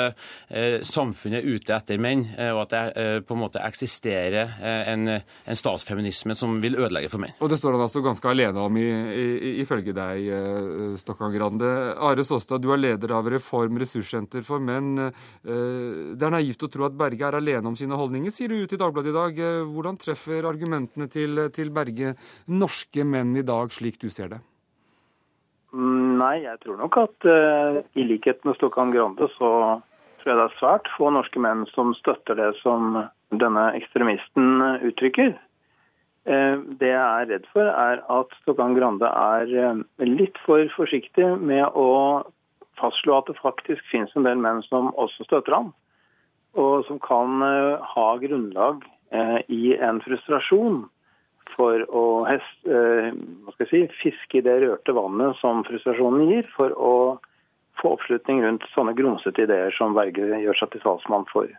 samfunnet er ute etter menn, eh, og at det eh, på en måte eksisterer eh, en, en statsfeminisme som vil ødelegge for menn. Og Det står han altså ganske alene om, ifølge deg, Stokkan Grande. Are Såstad, du er leder av Reform ressurssenter for menn. Det er naivt å tro at Berge er alene om sine holdninger, sier du ut i Dagbladet i dag. Hvordan treffer argumentene til, til Berge norske menn i dag, slik du ser det? Nei, jeg tror nok at uh, i likhet med Stokkan Grande, så tror jeg det er svært få norske menn som støtter det som denne ekstremisten uttrykker. Eh, Det jeg er redd for, er at Stokkan Grande er eh, litt for forsiktig med å fastslå at det faktisk finnes en del menn som også støtter ham, og som kan eh, ha grunnlag i en frustrasjon for å hest, si, fiske i det rørte vannet som frustrasjonen gir, for å få oppslutning rundt sånne grumsete ideer som Berge gjør seg til talsmann for.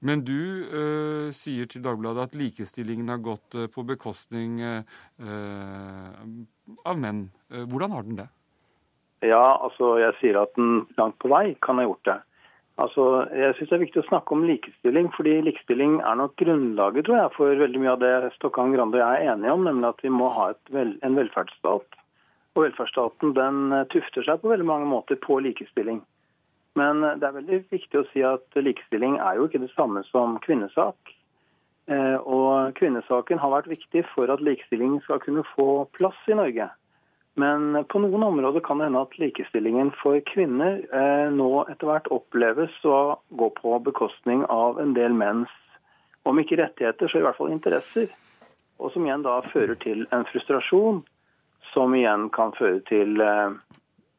Men du eh, sier til Dagbladet at likestillingen har gått eh, på bekostning eh, av menn. Hvordan har den det? Ja, altså jeg sier at den langt på vei kan ha gjort det. Altså, Jeg syns det er viktig å snakke om likestilling, fordi likestilling er nok grunnlaget tror jeg, for veldig mye av det Stokkan Grande og jeg er enige om, nemlig at vi må ha et vel, en velferdsstat. Og velferdsstaten den eh, tufter seg på veldig mange måter på likestilling. Men eh, det er veldig viktig å si at likestilling er jo ikke det samme som kvinnesak. Eh, Og kvinnesaken har vært viktig for at likestilling skal kunne få plass i Norge. Men på noen områder kan det hende at likestillingen for kvinner nå etter hvert oppleves å gå på bekostning av en del menns, om ikke rettigheter, så i hvert fall interesser. Og som igjen da fører til en frustrasjon, som igjen kan føre til eh,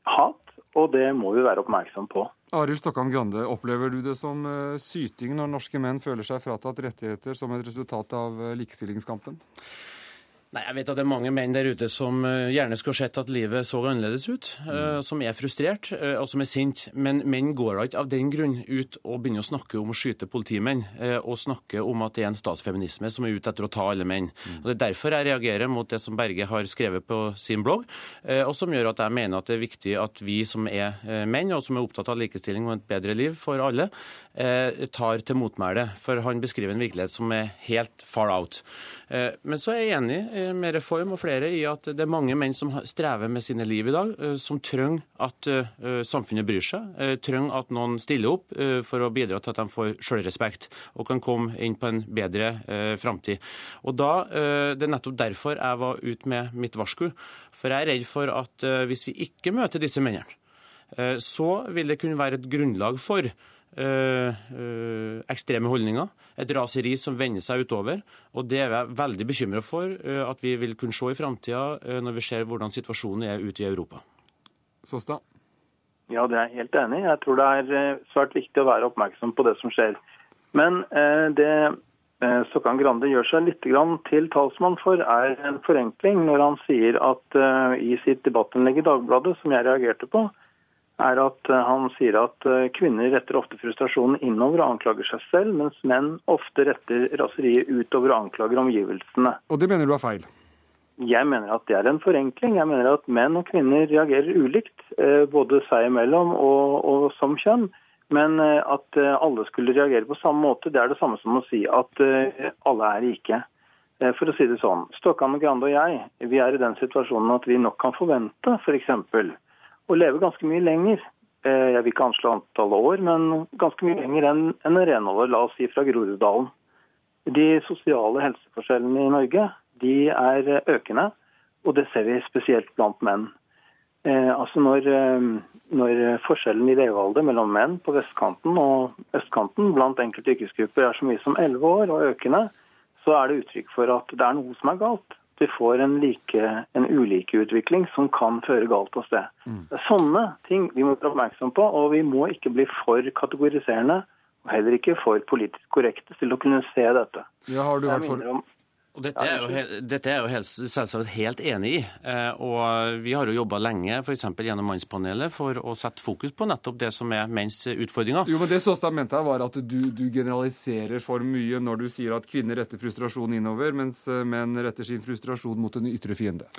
hat. Og det må vi være oppmerksom på. Arild Stokkan Grande, opplever du det som eh, syting når norske menn føler seg fratatt rettigheter som et resultat av eh, likestillingskampen? Nei, Jeg vet at det er mange menn der ute som eh, gjerne skulle sett at livet så annerledes ut. Mm. Som er frustrert eh, og som er sint. Men menn går da ikke av den grunn ut og begynner å snakke om å skyte politimenn. eh, Og snakke om at det er en statsfeminisme som er ute etter å ta alle menn. Og Det er derfor jeg reagerer mot det som Berge har skrevet på sin blogg, eh, og som gjør at jeg mener at det er viktig at vi som er eh, menn, og som er opptatt av likestilling og et bedre liv for alle, eh, tar til motmæle. For han beskriver en virkelighet som er helt far out. Eh, Men så er jeg enig eh, med Reform og flere i at det er mange menn som strever med sine liv i dag, eh, som trenger at eh, samfunnet bryr seg, eh, trenger at noen stiller opp eh, for å bidra til at de får selvrespekt og kan komme inn på en bedre eh, framtid. Og eh, Det er nettopp derfor jeg var ute med mitt varsku. For jeg er redd for at eh, hvis vi ikke møter disse mennene, eh, så vil det kunne være et grunnlag for eh, eh, ekstreme holdninger, et raseri som vender seg utover. Og det er jeg veldig bekymra for eh, at vi vil kunne se i framtida, når vi ser hvordan situasjonen er ute i Europa. Såstad? Ja, det er jeg helt enig i. Jeg tror det er eh, svært viktig å være oppmerksom på det som skjer. Men eh, det eh, Stokkan Grande gjør seg litt til talsmann for, er en forenkling når han sier at eh, i sitt debattinnlegg i Dagbladet, som jeg reagerte på, er at eh, han sier at eh, kvinner retter ofte frustrasjonen innover og anklager seg selv, mens menn ofte retter raseriet utover og anklager omgivelsene. Og det mener du er feil? Jeg mener at det er en forenkling. Jeg mener at menn og kvinner reagerer ulikt, eh, både seg imellom og, og som kjønn. Men at alle skulle reagere på samme måte, det er det samme som å si at alle er like. Eh, For å si det sånn, Stokkan Grande og jeg vi er i den situasjonen at vi nok kan forvente f.eks. å leve ganske mye lenger. Eh, Jeg vil ikke anslå antall år, men ganske mye lenger enn en renholder, la oss si fra Groruddalen. De sosiale helseforskjellene i Norge de er økende, og det ser vi spesielt blant menn. Eh, altså når, eh, når forskjellen i levealder mellom menn på vestkanten og østkanten blant enkelte yrkesgrupper er så mye som 11 år og økende, så er det uttrykk for at det er noe som er galt. Vi får en, like, en ulikeutvikling som kan føre galt av sted. Det er sånne ting vi må være oppmerksom på, og vi må ikke bli for kategoriserende og heller ikke for politisk korrekte til å kunne se dette. Ja, har du vært for... Og dette er jo, dette er jo helt, selvsagt helt enig i. Eh, og vi har jo jobba lenge f.eks. gjennom Mannspanelet for å sette fokus på nettopp det som er menns utfordringer. Jo, men Det Såstad mente her, var at du, du generaliserer for mye når du sier at kvinner retter frustrasjon innover, mens eh, menn retter sin frustrasjon mot en ytre fiende.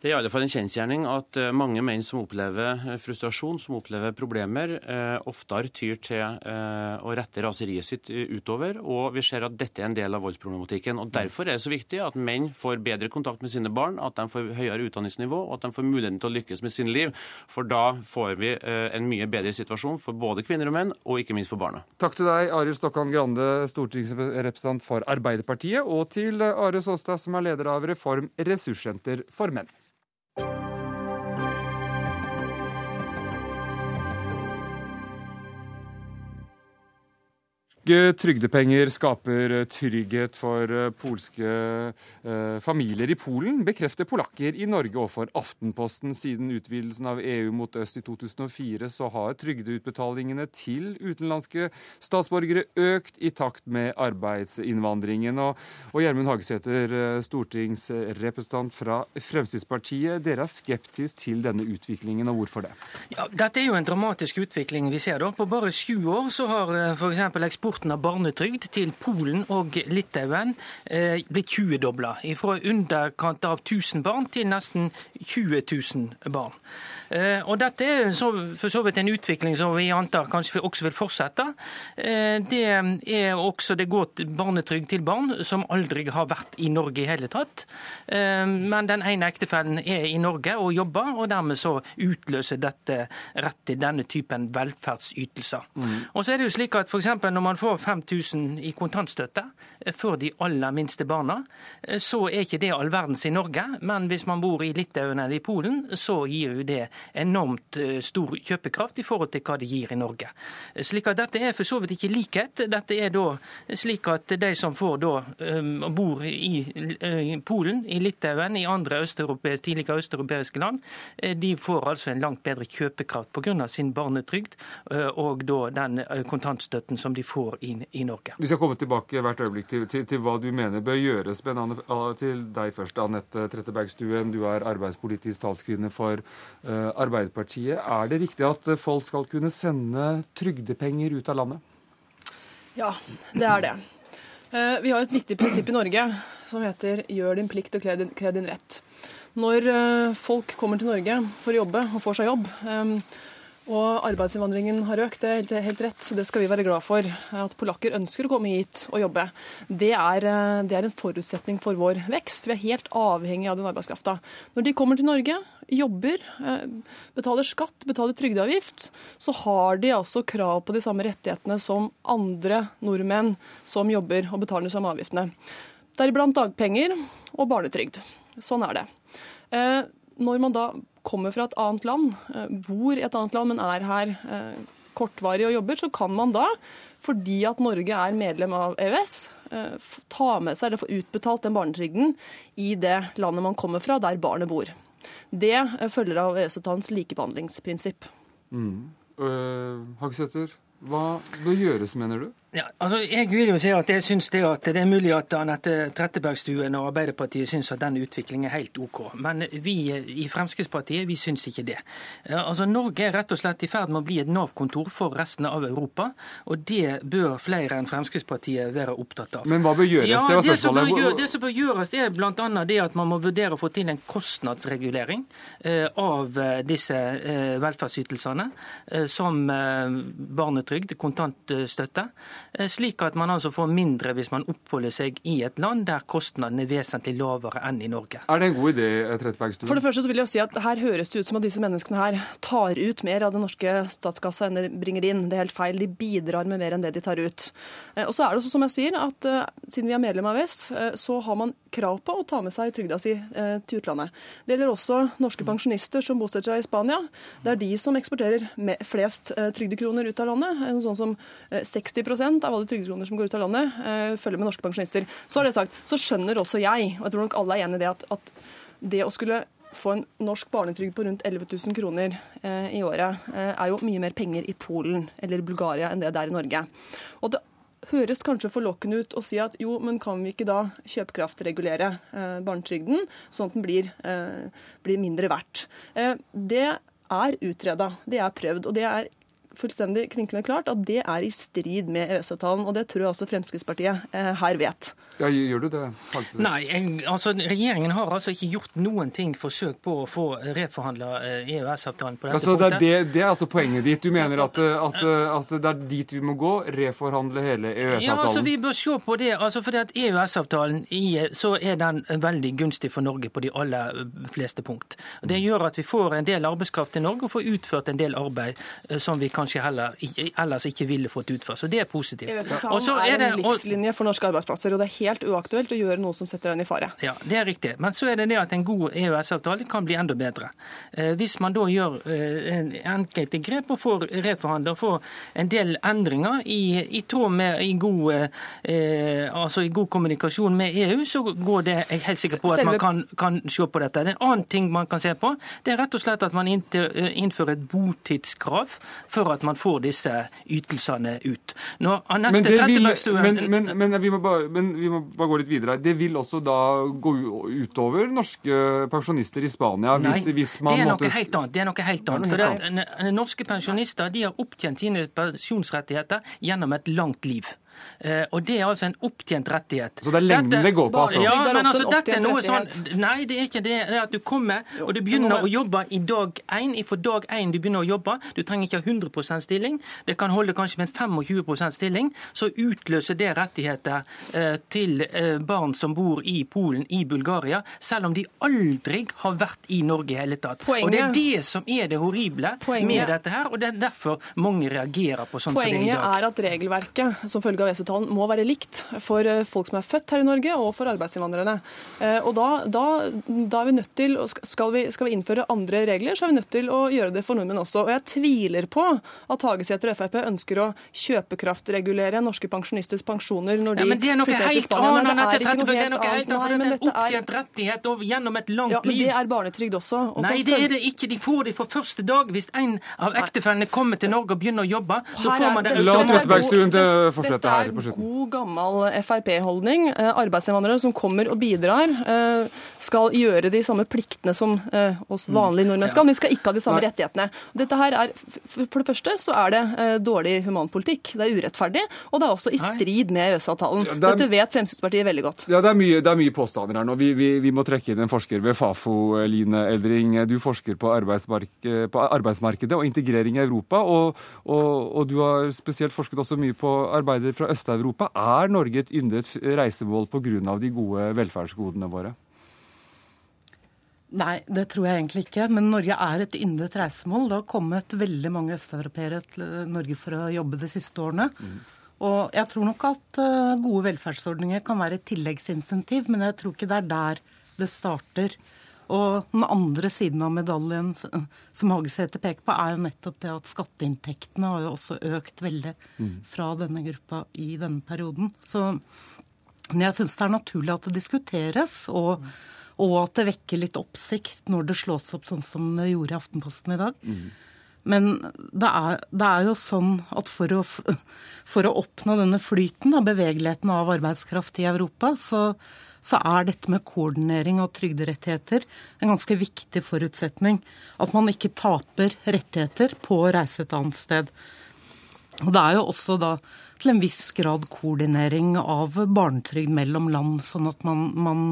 Det er i alle fall en kjensgjerning at eh, mange menn som opplever eh, frustrasjon, som opplever problemer, eh, oftere tyr til å rette raseriet sitt utover. Og vi ser at dette er en del av voldsproblematikken. Og Derfor er det så viktig at menn får bedre kontakt med sine barn, at de får høyere utdanningsnivå, og at de får muligheten til å lykkes med sine liv. For da får vi en mye bedre situasjon for både kvinner og menn, og ikke minst for barna. Takk til deg, Arild Stokkan Grande, stortingsrepresentant for Arbeiderpartiet, og til Are Såstad, som er leder av Reform ressurssenter for menn. Norske trygdepenger skaper trygghet for eh, polske eh, familier i Polen, bekrefter polakker i Norge overfor Aftenposten. Siden utvidelsen av EU mot øst i 2004 så har trygdeutbetalingene til utenlandske statsborgere økt i takt med arbeidsinnvandringen. Og, og Gjermund Hagesæter, eh, stortingsrepresentant fra Fremskrittspartiet, dere er skeptisk til denne utviklingen, og hvorfor det? Ja, dette er jo en dramatisk utvikling vi ser. da. På bare sju år så har f.eks. eksporten av barnetrygd til Polen og Litauen eh, blitt 20-dobla. Fra underkant av 1000 barn til nesten 20 000 barn. Eh, og Dette er for så vidt en utvikling som vi antar kanskje også vil fortsette. Eh, det er også det går barnetrygd til barn som aldri har vært i Norge i hele tatt. Eh, men den ene ektefellen er i Norge og jobber, og dermed så utløser dette rett til denne typen velferdsytelser. Mm. Og så er det jo slik at for Når man får 5000 i kontantstøtte for de aller minste barna, så er ikke det all verdens i Norge. Men hvis man bor i Litauen eller i Polen, så gir jo det enormt eh, stor kjøpekraft i forhold til hva det gir i Norge. Slik at Dette er for så vidt ikke likhet. Dette er da slik at de som får da, um, bor i, uh, Polen, i Litauen, i andre østeuropeiske, tidligere østeuropeiske land, de får altså en langt bedre kjøpekraft pga. sin barnetrygd og da den kontantstøtten som de får i, i Norge. Vi skal komme tilbake hvert øyeblikk til, til, til hva du mener bør gjøres. Men til deg først, Anette Trettebergstuen. Du er arbeidspolitisk talskvinne for uh, Arbeiderpartiet. Er det riktig at folk skal kunne sende trygdepenger ut av landet? Ja, det er det. Uh, vi har et viktig prinsipp i Norge som heter 'gjør din plikt og krev din, rett'. Når uh, folk kommer til Norge for å jobbe og får seg jobb, um, og arbeidsinnvandringen har økt, det er helt, helt, rett. Det skal vi være glad for. At polakker ønsker å komme hit og jobbe. Det er, eh, det er en forutsetning for vår vekst. Vi er helt avhengig av den arbeidskrafta. Når de kommer til Norge, jobber, eh, betaler skatt, betaler trygdeavgift, så har de altså krav på de samme rettighetene som andre nordmenn som jobber og betaler de samme avgiftene. Deriblant dagpenger og barnetrygd. Sånn er det. Eh, når man da kommer fra et annet land, eh, bor i et annet land, men er her eh, kortvarig og jobber, så kan man da, fordi at Norge er medlem av EØS, eh, ta med seg eller få utbetalt den barnetrygden i det landet man kommer fra, der barnet bor. Det følger av EØS-avtalens likebehandlingsprinsipp. Mm. Uh, hva bør gjøres, mener du? Ja, altså jeg vil jo si at jeg synes det, at det er mulig at Anette Trettebergstuen og Arbeiderpartiet syns at den utviklingen er helt OK. Men vi i Fremskrittspartiet vi syns ikke det. Altså Norge er rett og slett i ferd med å bli et Nav-kontor for resten av Europa. Og det bør flere enn Fremskrittspartiet være opptatt av. Men hva bør gjøres? Ja, det, som bør, gjøres, det som bør gjøres, det er bl.a. det at man må vurdere å få til en kostnadsregulering eh, av eh, disse eh, velferdsytelsene, eh, som eh, barnetrygd, kontantstøtte. Eh, slik at man altså får mindre hvis man oppholder seg i et land der kostnadene er vesentlig lavere enn i Norge. Er det en god idé, Trettebergstuen? For det første så vil jeg si at her høres det ut som at disse menneskene her tar ut mer av den norske statskassa enn de bringer inn. Det er helt feil. De bidrar med mer enn det de tar ut. Eh, og så er det også som jeg sier, at uh, siden vi er medlem av uh, så har man krav på å ta med seg trygda si til utlandet. Det gjelder også norske pensjonister som bosetter seg i Spania. Det er de som eksporterer flest trygdekroner ut av landet. Sånn som 60 av alle trygdekroner som går ut av landet, eh, følger med norske pensjonister. Så har det sagt, så skjønner også jeg, og jeg tror nok alle er enig i det, at, at det å skulle få en norsk barnetrygd på rundt 11 000 kroner eh, i året, eh, er jo mye mer penger i Polen eller Bulgaria enn det det er i Norge. Og det høres kanskje forlokkende ut å si at jo, men kan vi ikke da kjøpekraftregulere eh, barnetrygden, sånn at den blir, eh, blir mindre verdt? Eh, det er utreda, det er prøvd, og det er fullstendig klinkende klart at det er i strid med EØS-avtalen. Og det tror jeg også Fremskrittspartiet eh, her vet. Ja, Gjør du det? Faktisk? Nei, altså regjeringen har altså ikke gjort noen ting forsøk på å få reforhandla EØS-avtalen eh, e på dette altså, punktet. Det er, det, det er altså poenget ditt. Du mener at, at, at, det er dit vi må gå? Reforhandle hele EØS-avtalen? Ja, altså Vi bør se på det. altså fordi at EØS-avtalen så er den veldig gunstig for Norge på de aller fleste punkt. Det gjør at vi får en del arbeidskraft i Norge og får utført en del arbeid som vi kanskje heller ellers ikke ville fått utført. Så det er positivt. EØS-avtalen er, er en livslinje for norske arbeidsplasser, og det er helt uaktuelt å gjøre noe som setter den i fare. Ja, det er riktig. Men så er det det at en god EØS-avtale kan bli enda bedre. Eh, hvis man da gjør eh, enkelte grep og får reforhandla og får en del endringer i, i tråd med i god, eh, altså i god kommunikasjon med EU, så går det jeg er helt sikker på at man kan, kan se på dette. En annen ting man kan se på, det er rett og slett at man eh, innfører et botidskrav for at man får disse ytelsene ut. Når Anette Trettebergstuen men, men, men, vi men, vi må bare gå litt videre. Det vil også da gå utover norske pensjonister i Spania? Hvis, Nei, hvis det er noe helt annet. Det er noe helt annet. For det, Norske pensjonister de har opptjent sine pensjonsrettigheter gjennom et langt liv. Eh, og det er altså en opptjent rettighet. Så det er lengden det går på? altså? Ja, men altså, dette er noe sånn Nei, det er ikke det. Det er at du kommer og du begynner å jobbe i dag én. Fra dag én du begynner å jobbe. Du trenger ikke ha 100 stilling. Det kan holde kanskje med en 25% stilling. Så utløser det rettigheter eh, til eh, barn som bor i Polen, i Bulgaria, selv om de aldri har vært i Norge i hele tatt. Poenget, og Det er det som er det horrible poenget, med dette her, og det er derfor mange reagerer på sånn som det er i dag. Poenget er at regelverket som følge av EØS-avtalen må være likt for eh, folk som er født her i Norge, og for arbeidsinnvandrere. Eh, og da, da, da er vi nødt til, skal vi, skal vi, innføre andre regler, så er vi nødt til å gjøre det for nordmenn også. Og jeg tviler på at Hagesæter og Frp ønsker å kjøpekraftregulere norske pensjonisters pensjoner når de ja, flytter til Spania. Nei, det er noe helt annet. Nei, men dette er opptjent rettighet gjennom et langt ja, men Det er barnetrygd også. Og Nei, det er det ikke. De får det for første dag. Hvis en av ektefellene kommer til Norge og begynner å jobbe, så får man det. La Trettebergstuen fortsette her slutten. God, gammel Frp-holdning. Eh, arbeidsinnvandrere som kommer og bidrar, eh, skal gjøre de samme pliktene som eh, oss mm. vanlige nordmenn skal, men de skal ikke ha de samme rettighetene. Dette her er, For det første så er det dårlig humanpolitikk. Det er urettferdig, og det er også i strid med EØS-avtalen. Dette vet Fremskrittspartiet veldig godt. Ja, Det er mye, det er mye påstander her nå. Vi, vi, vi, må trekke inn en forsker ved Fafo, Line Eldring. Du forsker på, på arbeidsmarkedet og integrering i Europa, og, og, og du har spesielt forsket også mye på arbeider fra Øst-Europa. Er Norge et yndet reisemål pga. de gode velferdsgodene våre? Nei, det tror jeg egentlig ikke. Men Norge er et yndet reisemål. Det har kommet veldig mange østeuropeere til Norge for å jobbe de siste årene. Mm. Og jeg tror nok at eh, gode velferdsordninger kan være et tilleggsinsentiv, men jeg tror ikke det er der det starter. Og den andre siden av medaljen som Hagesæter peker på, er jo nettopp det at skatteinntektene har jo også økt veldig mm. fra denne gruppa i denne perioden. Så jeg syns det er naturlig at det diskuteres, og, og, at det vekker litt oppsikt når det slås opp sånn som det gjorde i Aftenposten i dag. Mm. Men det er, det er, jo sånn at for å, for å oppnå denne flyten av bevegeligheten av arbeidskraft i Europa, så, så er dette med koordinering av trygderettigheter en ganske viktig forutsetning. At man ikke taper rettigheter på å reise et annet sted. Og det er jo også da til en viss grad koordinering av barnetrygd mellom land, sånn at man, man,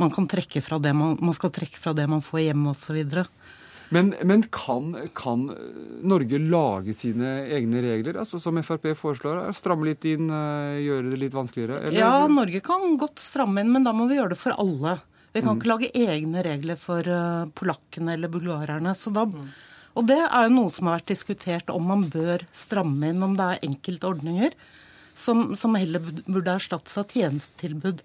man kan trekke fra det man, man skal trekke fra det man får hjemme osv. Men, men kan, kan, Norge lage sine egne regler, altså som Frp foreslår? Stramme litt inn, eh, gjøre det litt vanskeligere? Eller? Ja, Norge kan godt stramme inn, men da må vi gjøre det for alle. Vi kan mm. ikke lage egne regler for polakkene eller bulgarerne. så da... Mm. Og det er jo noe som har vært diskutert, om man bør stramme inn, om det er enkelte ordninger som, som heller burde erstattes av tjenestetilbud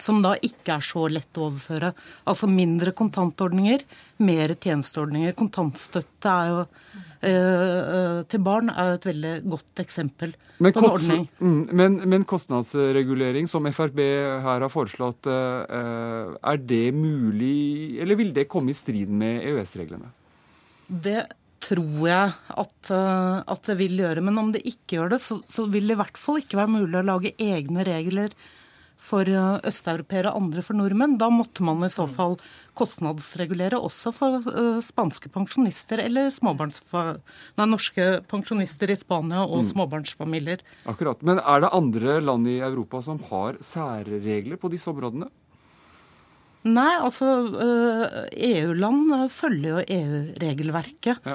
som da ikke er så lett å overføre. Altså mindre kontantordninger, mer tjenesteordninger. Kontantstøtte jo eh, til barn er jo et veldig godt eksempel men, på en ordning. Mm, men, men, kostnadsregulering, som Frp her har foreslått, eh, er det mulig, eller vil det komme i strid med EØS-reglene? Det tror jeg at, eh, at, det vil gjøre. Men om det ikke gjør det, så, så vil det i hvert fall ikke være mulig å lage egne regler for eh, østeuropeere og andre for nordmenn. Da måtte man i så mm. fall kostnadsregulere også for uh, spanske pensjonister eller nei, norske pensjonister i Spania og mm. småbarnsfamilier. Akkurat. Men er det andre land i Europa som har særregler på disse områdene? Nei, altså EU-land eh, e følger jo EU-regelverket. Ja.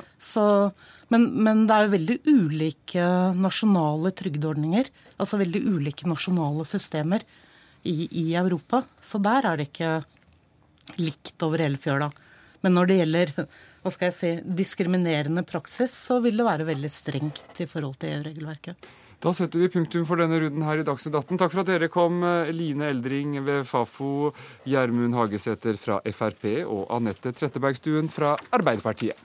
Men, men, det er jo veldig ulike nasjonale trygdeordninger. Altså veldig ulike nasjonale systemer i, i Europa. Så der er det ikke likt over hele fjøla. Men når det gjelder hva skal jeg si, diskriminerende praksis, så vil det være veldig strengt i forhold til EU-regelverket. Da setter vi punktum for denne runden her i Dagsnytt 18. Takk for at dere kom, Line Eldring ved Fafo, Gjermund Hagesæter fra Frp og Anette Trettebergstuen fra Arbeiderpartiet.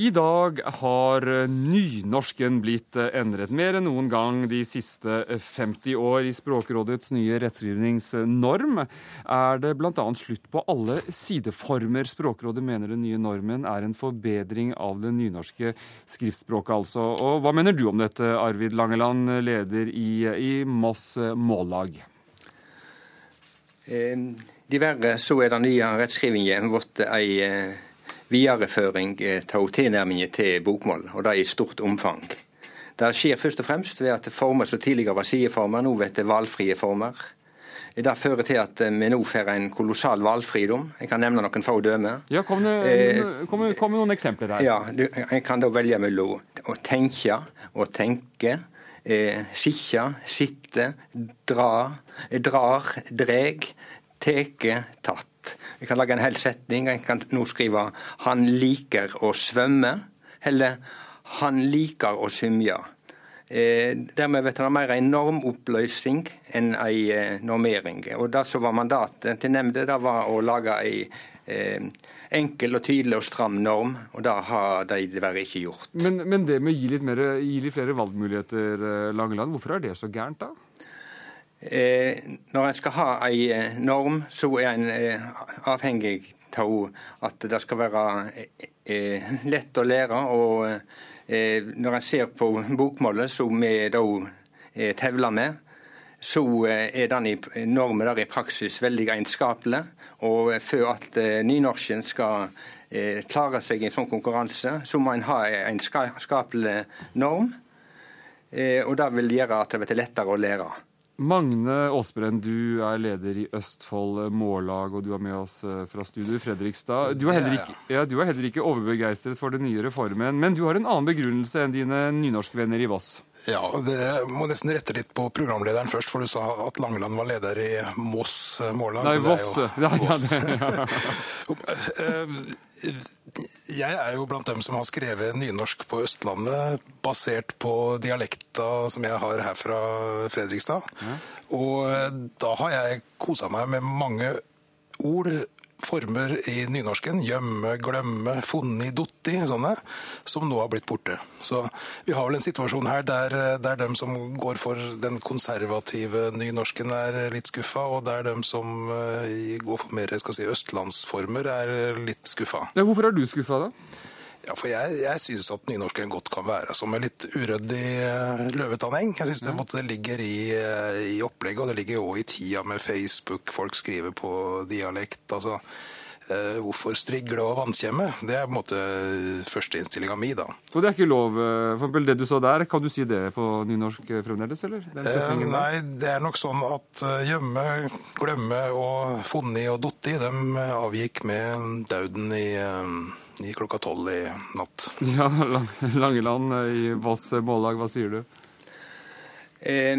I dag har nynorsken blitt endret mer enn noen gang de siste 50 år. I Språkrådets nye rettskrivningsnorm er det bl.a. slutt på alle sideformer. Språkrådet mener den nye normen er en forbedring av det nynorske skriftspråket, altså. Og hva mener du om dette, Arvid Langeland, leder i, i Moss Mållag? Eh, Diverre så er den nye rettskrivingen blitt ei eh, videreføring av tilnærmingen til bokmål, og det i stort omfang. Det skjer først og fremst ved at former som tidligere var sideformer, nå blir valgfrie former. Det fører til at vi nå får en kolossal valgfridom. Jeg kan nevne noen få dømmer. Ja, Kom det, kom, kom med noen eksempler her. Ja, du, Jeg kan da velge mellom å tenke og tenke. Eh, sitte, sitte, dra, drar, dreg, teke, tatt. Jeg kan lage en hel setning. Jeg kan nå skrive 'Han liker å svømme', eller 'Han liker å symje'. Eh, dermed vet det mer en normoppløsning enn en eh, normering. Og Det som var mandatet til nemnda, det var å lage en eh, enkel og tydelig og stram norm, og det har de dessverre ikke gjort. Men, men, det med å gi litt, mer, gi litt flere valgmuligheter, eh, Langeland, hvorfor er det så gærent, da? Eh, når en skal ha en eh, norm, så er en eh, avhengig av at det skal være lett å lære. Og når en ser på bokmålet, som vi da tevler med, så er den normen der i praksis veldig egenskapelig. Og for at nynorsken skal klare seg i en sånn konkurranse, så må en ha en skapelig norm. Og det vil gjøre at det blir lettere å lære. Magne Aasbrenn, du er leder i Østfold Mållag, og du er med oss eh, fra studio i Fredrikstad. Du er, ikke, ja, du er heller ikke overbegeistret for den nye reformen, men du har en annen begrunnelse enn dine nynorskvenner i Voss? Ja, det må nesten rette litt på programlederen først, for du sa at Langeland var leder i Moss Mållag. Nei, Voss. Ja, ja, eh, jeg er jo blant dem som har skrevet nynorsk på Østlandet, basert på dialekta som jeg har her fra Fredrikstad. Ja. Og da har jeg kosa meg med mange ord former i nynorsken, gjemme, glemme, funni, dotti, sånne, som nå har blitt borte. Så vi har vel en situasjon her der, der dem som går for den konservative nynorsken er litt skuffa, og der dem som uh, går for mer skal si, østlandsformer er litt skuffa. Ja, hvorfor er du skuffa, da? Ja, for Jeg, jeg syns at nynorsken godt kan være som en litt uryddig løvetanning. Jeg syns det, det, ligger i, uh, i, opplegget, og det ligger jo òg i tida med Facebook. Folk skriver på dialekt. altså Hvorfor strigle og vannkjemme? Det er på en måte førsteinnstillinga mi, da. Så det er ikke lov? For eksempel det du sa der, kan du si det på nynorsk fremdeles, eller? nei, det er nok sånn at gjemme, glemme og funni og dotti, dem avgikk med dauden i i klokka tolv i natt. Ja, Langeland i Voss Mållag, hva sier du? Eh,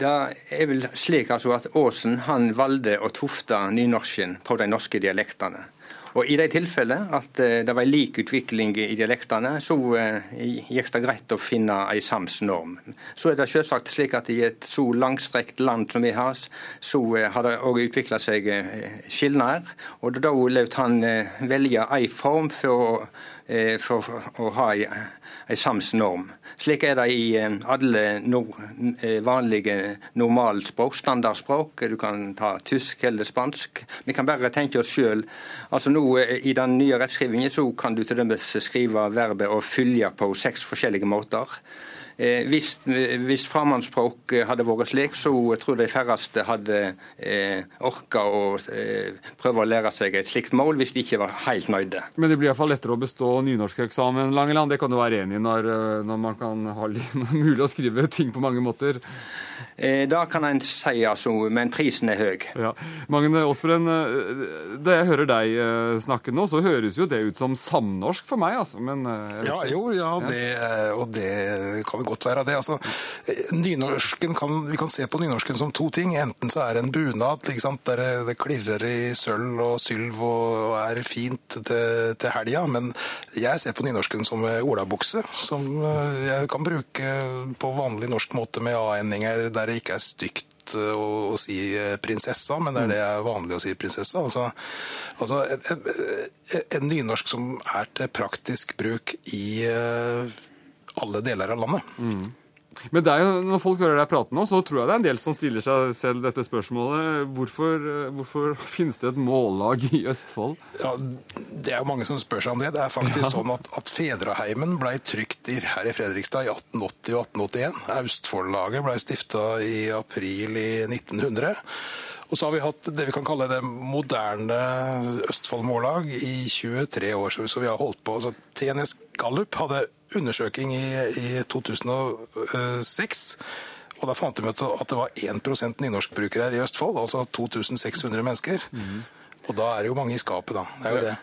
det er vel slik altså at Aasen han valgte å tufte nynorsken på de norske dialektene. Og I de tilfellene at eh, det var lik utvikling i dialektene, så eh, gikk det greit å finne en sams norm. Så er det selvsagt slik at i et så langstrekt land som vi har, så eh, har det òg utvikla seg skilnader. Og da lot han velge en form for, for å ha en sams norm. Slik er det i eh, alle nord, eh, vanlige normalspråk, standardspråk. Du kan ta tysk eller spansk. Vi kan bare tenke oss sjøl. Altså nå, eh, I den nye rettskrivingen så kan du til dømes skrive verbet 'å følge' på seks forskjellige måter. Eh, hvis, hvis fremmedspråk hadde vært slik, så tror jeg de færreste hadde eh, orka å eh, prøve å lære seg et slikt mål, hvis de ikke var helt nøyde. Men det blir iallfall lettere å bestå nynorskeksamen, Langeland. Det kan du være enig i når, når man kan ha mulig å skrive ting på mange måter? Eh, det kan en si, altså, men prisen er høy. Ja. Magne Aasbrenn, eh, da jeg hører deg eh, snakke nå, så høres jo det ut som samnorsk for meg, altså. Men, ja, jo, ja, det, og det kan godt være det. Altså, eh, kan, vi kan se på nynorsken som to ting. Enten så er det en bunad der det- klirrer i sølv og sylv og er fint til, til helga, men jeg ser på nynorsken som olabukse, som eh, jeg kan bruke på vanlig norsk måte med a-endinger der det ikke er stygt eh, å, å si prinsessa, men det er det er vanlig å si prinsessa. Altså, altså en, en, en nynorsk som er til praktisk bruk i alle deler av landet. Men det er jo, når folk hører deg prate nå, så tror jeg det er en del som stiller seg selv dette spørsmålet. Hvorfor, hvorfor finnes det et mållag i Østfold? Ja, Det er jo mange som spør seg om det. Det er faktisk sånn at, at Fedraheimen ble trykt i, her i Fredrikstad i 1880 og 1881. Austfoldlaget ble stifta i april i 1900. Og så har vi hatt det vi kan kalle det moderne Østfold Mållag i 23 år. Så så vi har holdt på. Så TNS Gallup hadde undersøking i, i 2006. Og da fant de ut at det var 1% nynorskbrukere her i Østfold, altså 2600 mennesker. Og da er det jo mange i skapet, da. Det er jo det.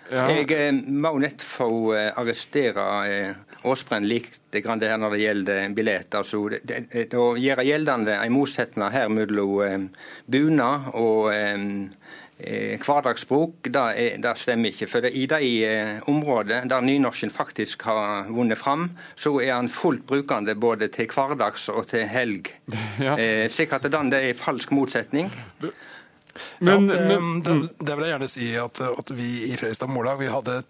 Jeg eh, må nett få eh, arrestere eh, Aasbrenn litt grann det her når det gjelder billett. Altså, det, det, å gjøre gjeldende en motsetning her mellom eh, bunad og eh, eh, hverdagsspråk, det, er, det stemmer ikke. For i de eh, områdene der nynorsken faktisk har vunnet fram, så er han fullt brukende både til hverdags og til helg. Ja. Eh, slik at den, det er falsk motsetning. Men- ja, det, men- det, det vil jeg gjerne si at, at vi i Fredrikstad Mållag vi hadde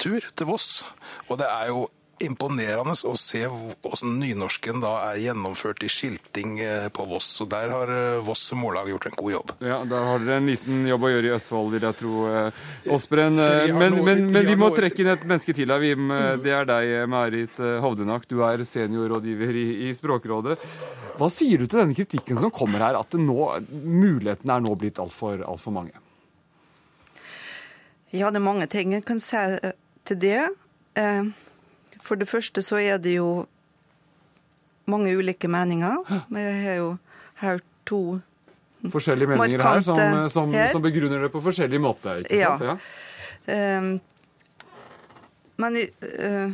tur til Voss. Og det er jo imponerende å se hvordan nynorsken da er gjennomført i skilting eh, på Voss. Så der har eh, Voss Mållag gjort en god jobb. Ja, Der har dere en liten jobb å gjøre i Østfold, vil jeg tro. Osbren. Eh, Men, men, vi men vi må trekke inn et menneske til her, Vim. Eh, Det er deg, Marit eh, Hovdenak. Du er seniorrådgiver i, i Språkrådet. Hva sier du til denne kritikken som kommer her, at det nå, mulighetene er nå blitt altfor alt for mange? Ja, det er mange ting jeg kan si til det. Eh, For det første så er det jo mange ulike meninger. Vi har jo hørt to Forskjellige meninger her som, markante som, her. som begrunner det på forskjellig måte. ikke Ja. sant? Ehm, Men uh,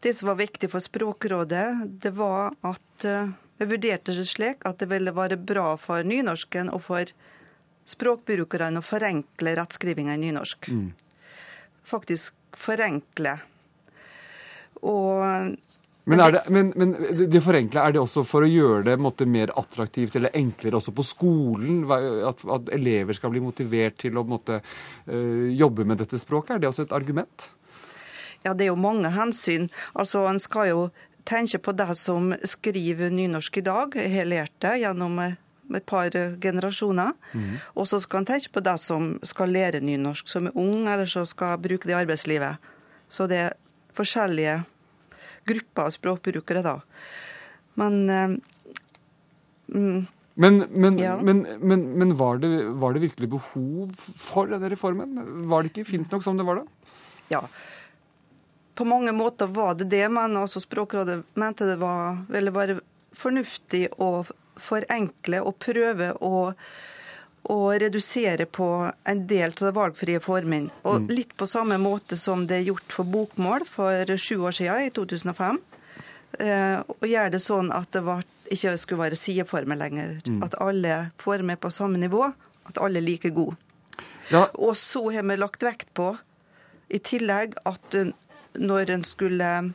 det som var viktig for Språkrådet, det var at uh, vi vurderte det slik at det ville være bra for nynorsken og for språkbrukerne å forenkle rettskrivinga i nynorsk. Mm. Faktisk forenkle. Og Men, er det, men, men det forenkla, er det også for å gjøre det måtte, mer attraktivt eller enklere også på skolen? At, at elever skal bli motivert til å måte, eh, jobbe med dette språket? Er det også et argument? Ja, det er jo mange hensyn. Altså, En skal jo tenke på det som skriver nynorsk i dag. Jeg har lært det gjennom eh, et par generasjoner. generasjoner. Og så skal en tenke på det som skal lære nynorsk, som er ung, eller som skal bruke det i arbeidslivet. Så det er forskjellige grupper av språkbrukere, da. Men eh, mm, Men, men, Ja. men, var, det, var det virkelig behov for denne reformen? Var det ikke fint nok som det var da? Ja. På mange måter var det det, men altså Språkrådet mente det var, ville være fornuftig å forenkle og prøve å, å redusere på en del av de valgfrie formene. Og Mm. litt på samme måte som det er gjort for bokmål for sju år siden, i 2005. Eh, og gjøre det sånn at det var, ikke skulle være sideformer lenger. Mm. At alle former er på samme nivå. At alle er like gode. Ja. Og så har vi lagt vekt på, i tillegg, at eh, når en skulle eh,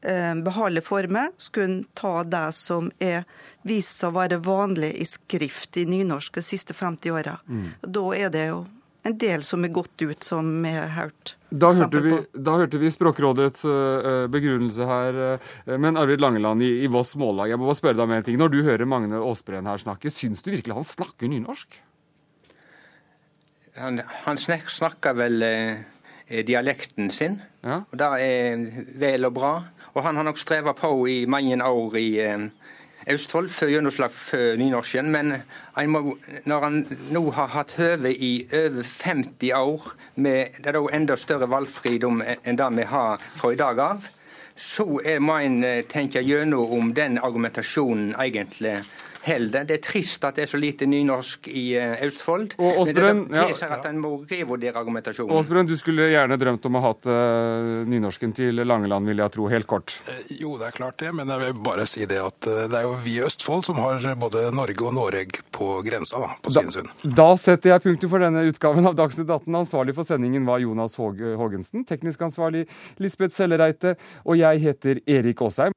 beholde former, skulle en ta det som er vist seg å være vanlig i skrift i nynorsk de siste 50 åra. Mm. Da er det jo en del som er gått ut, som vi har hørt. Da hørte, vi, da hørte vi Språkrådets eh, begrunnelse her. eh, men Arvid Langeland i, i Voss Mållag, jeg må bare spørre deg om en ting. Når du hører Magne Aasbreen her snakke, syns du virkelig han snakker nynorsk? Han, han snakker vel eh, dialekten sin, og det er vel og bra. Og han har nok streva på i mange år i eh, Østfold for gjennomslag for nynorsken, men må, når han nå har hatt høve i over 50 år, med det er da enda større valgfridom enn det vi har fra i dag av, så er må en eh, tenke gjennom om den argumentasjonen egentlig holder. Det er trist at det er så lite nynorsk i eh, Østfold. Og men Åsbrøn, det ja. tilsier at en må revurdere argumentasjonen. Åsbrøn, du skulle gjerne drømt om å ha hatt uh, nynorsken til Langeland, vil jeg tro, helt kort. Jo, det er klart det, men jeg vil bare si det at eh, det er jo vi i Østfold som har både Norge og Noreg på grensa, da, på Svinesund. Da setter jeg punktum for denne utgaven av Dagsnytt 18. Ansvarlig for sendingen var Jonas Hågensen, Haagensen, teknisk ansvarlig Lisbeth Sellereite, og jeg heter Erik Aasheim.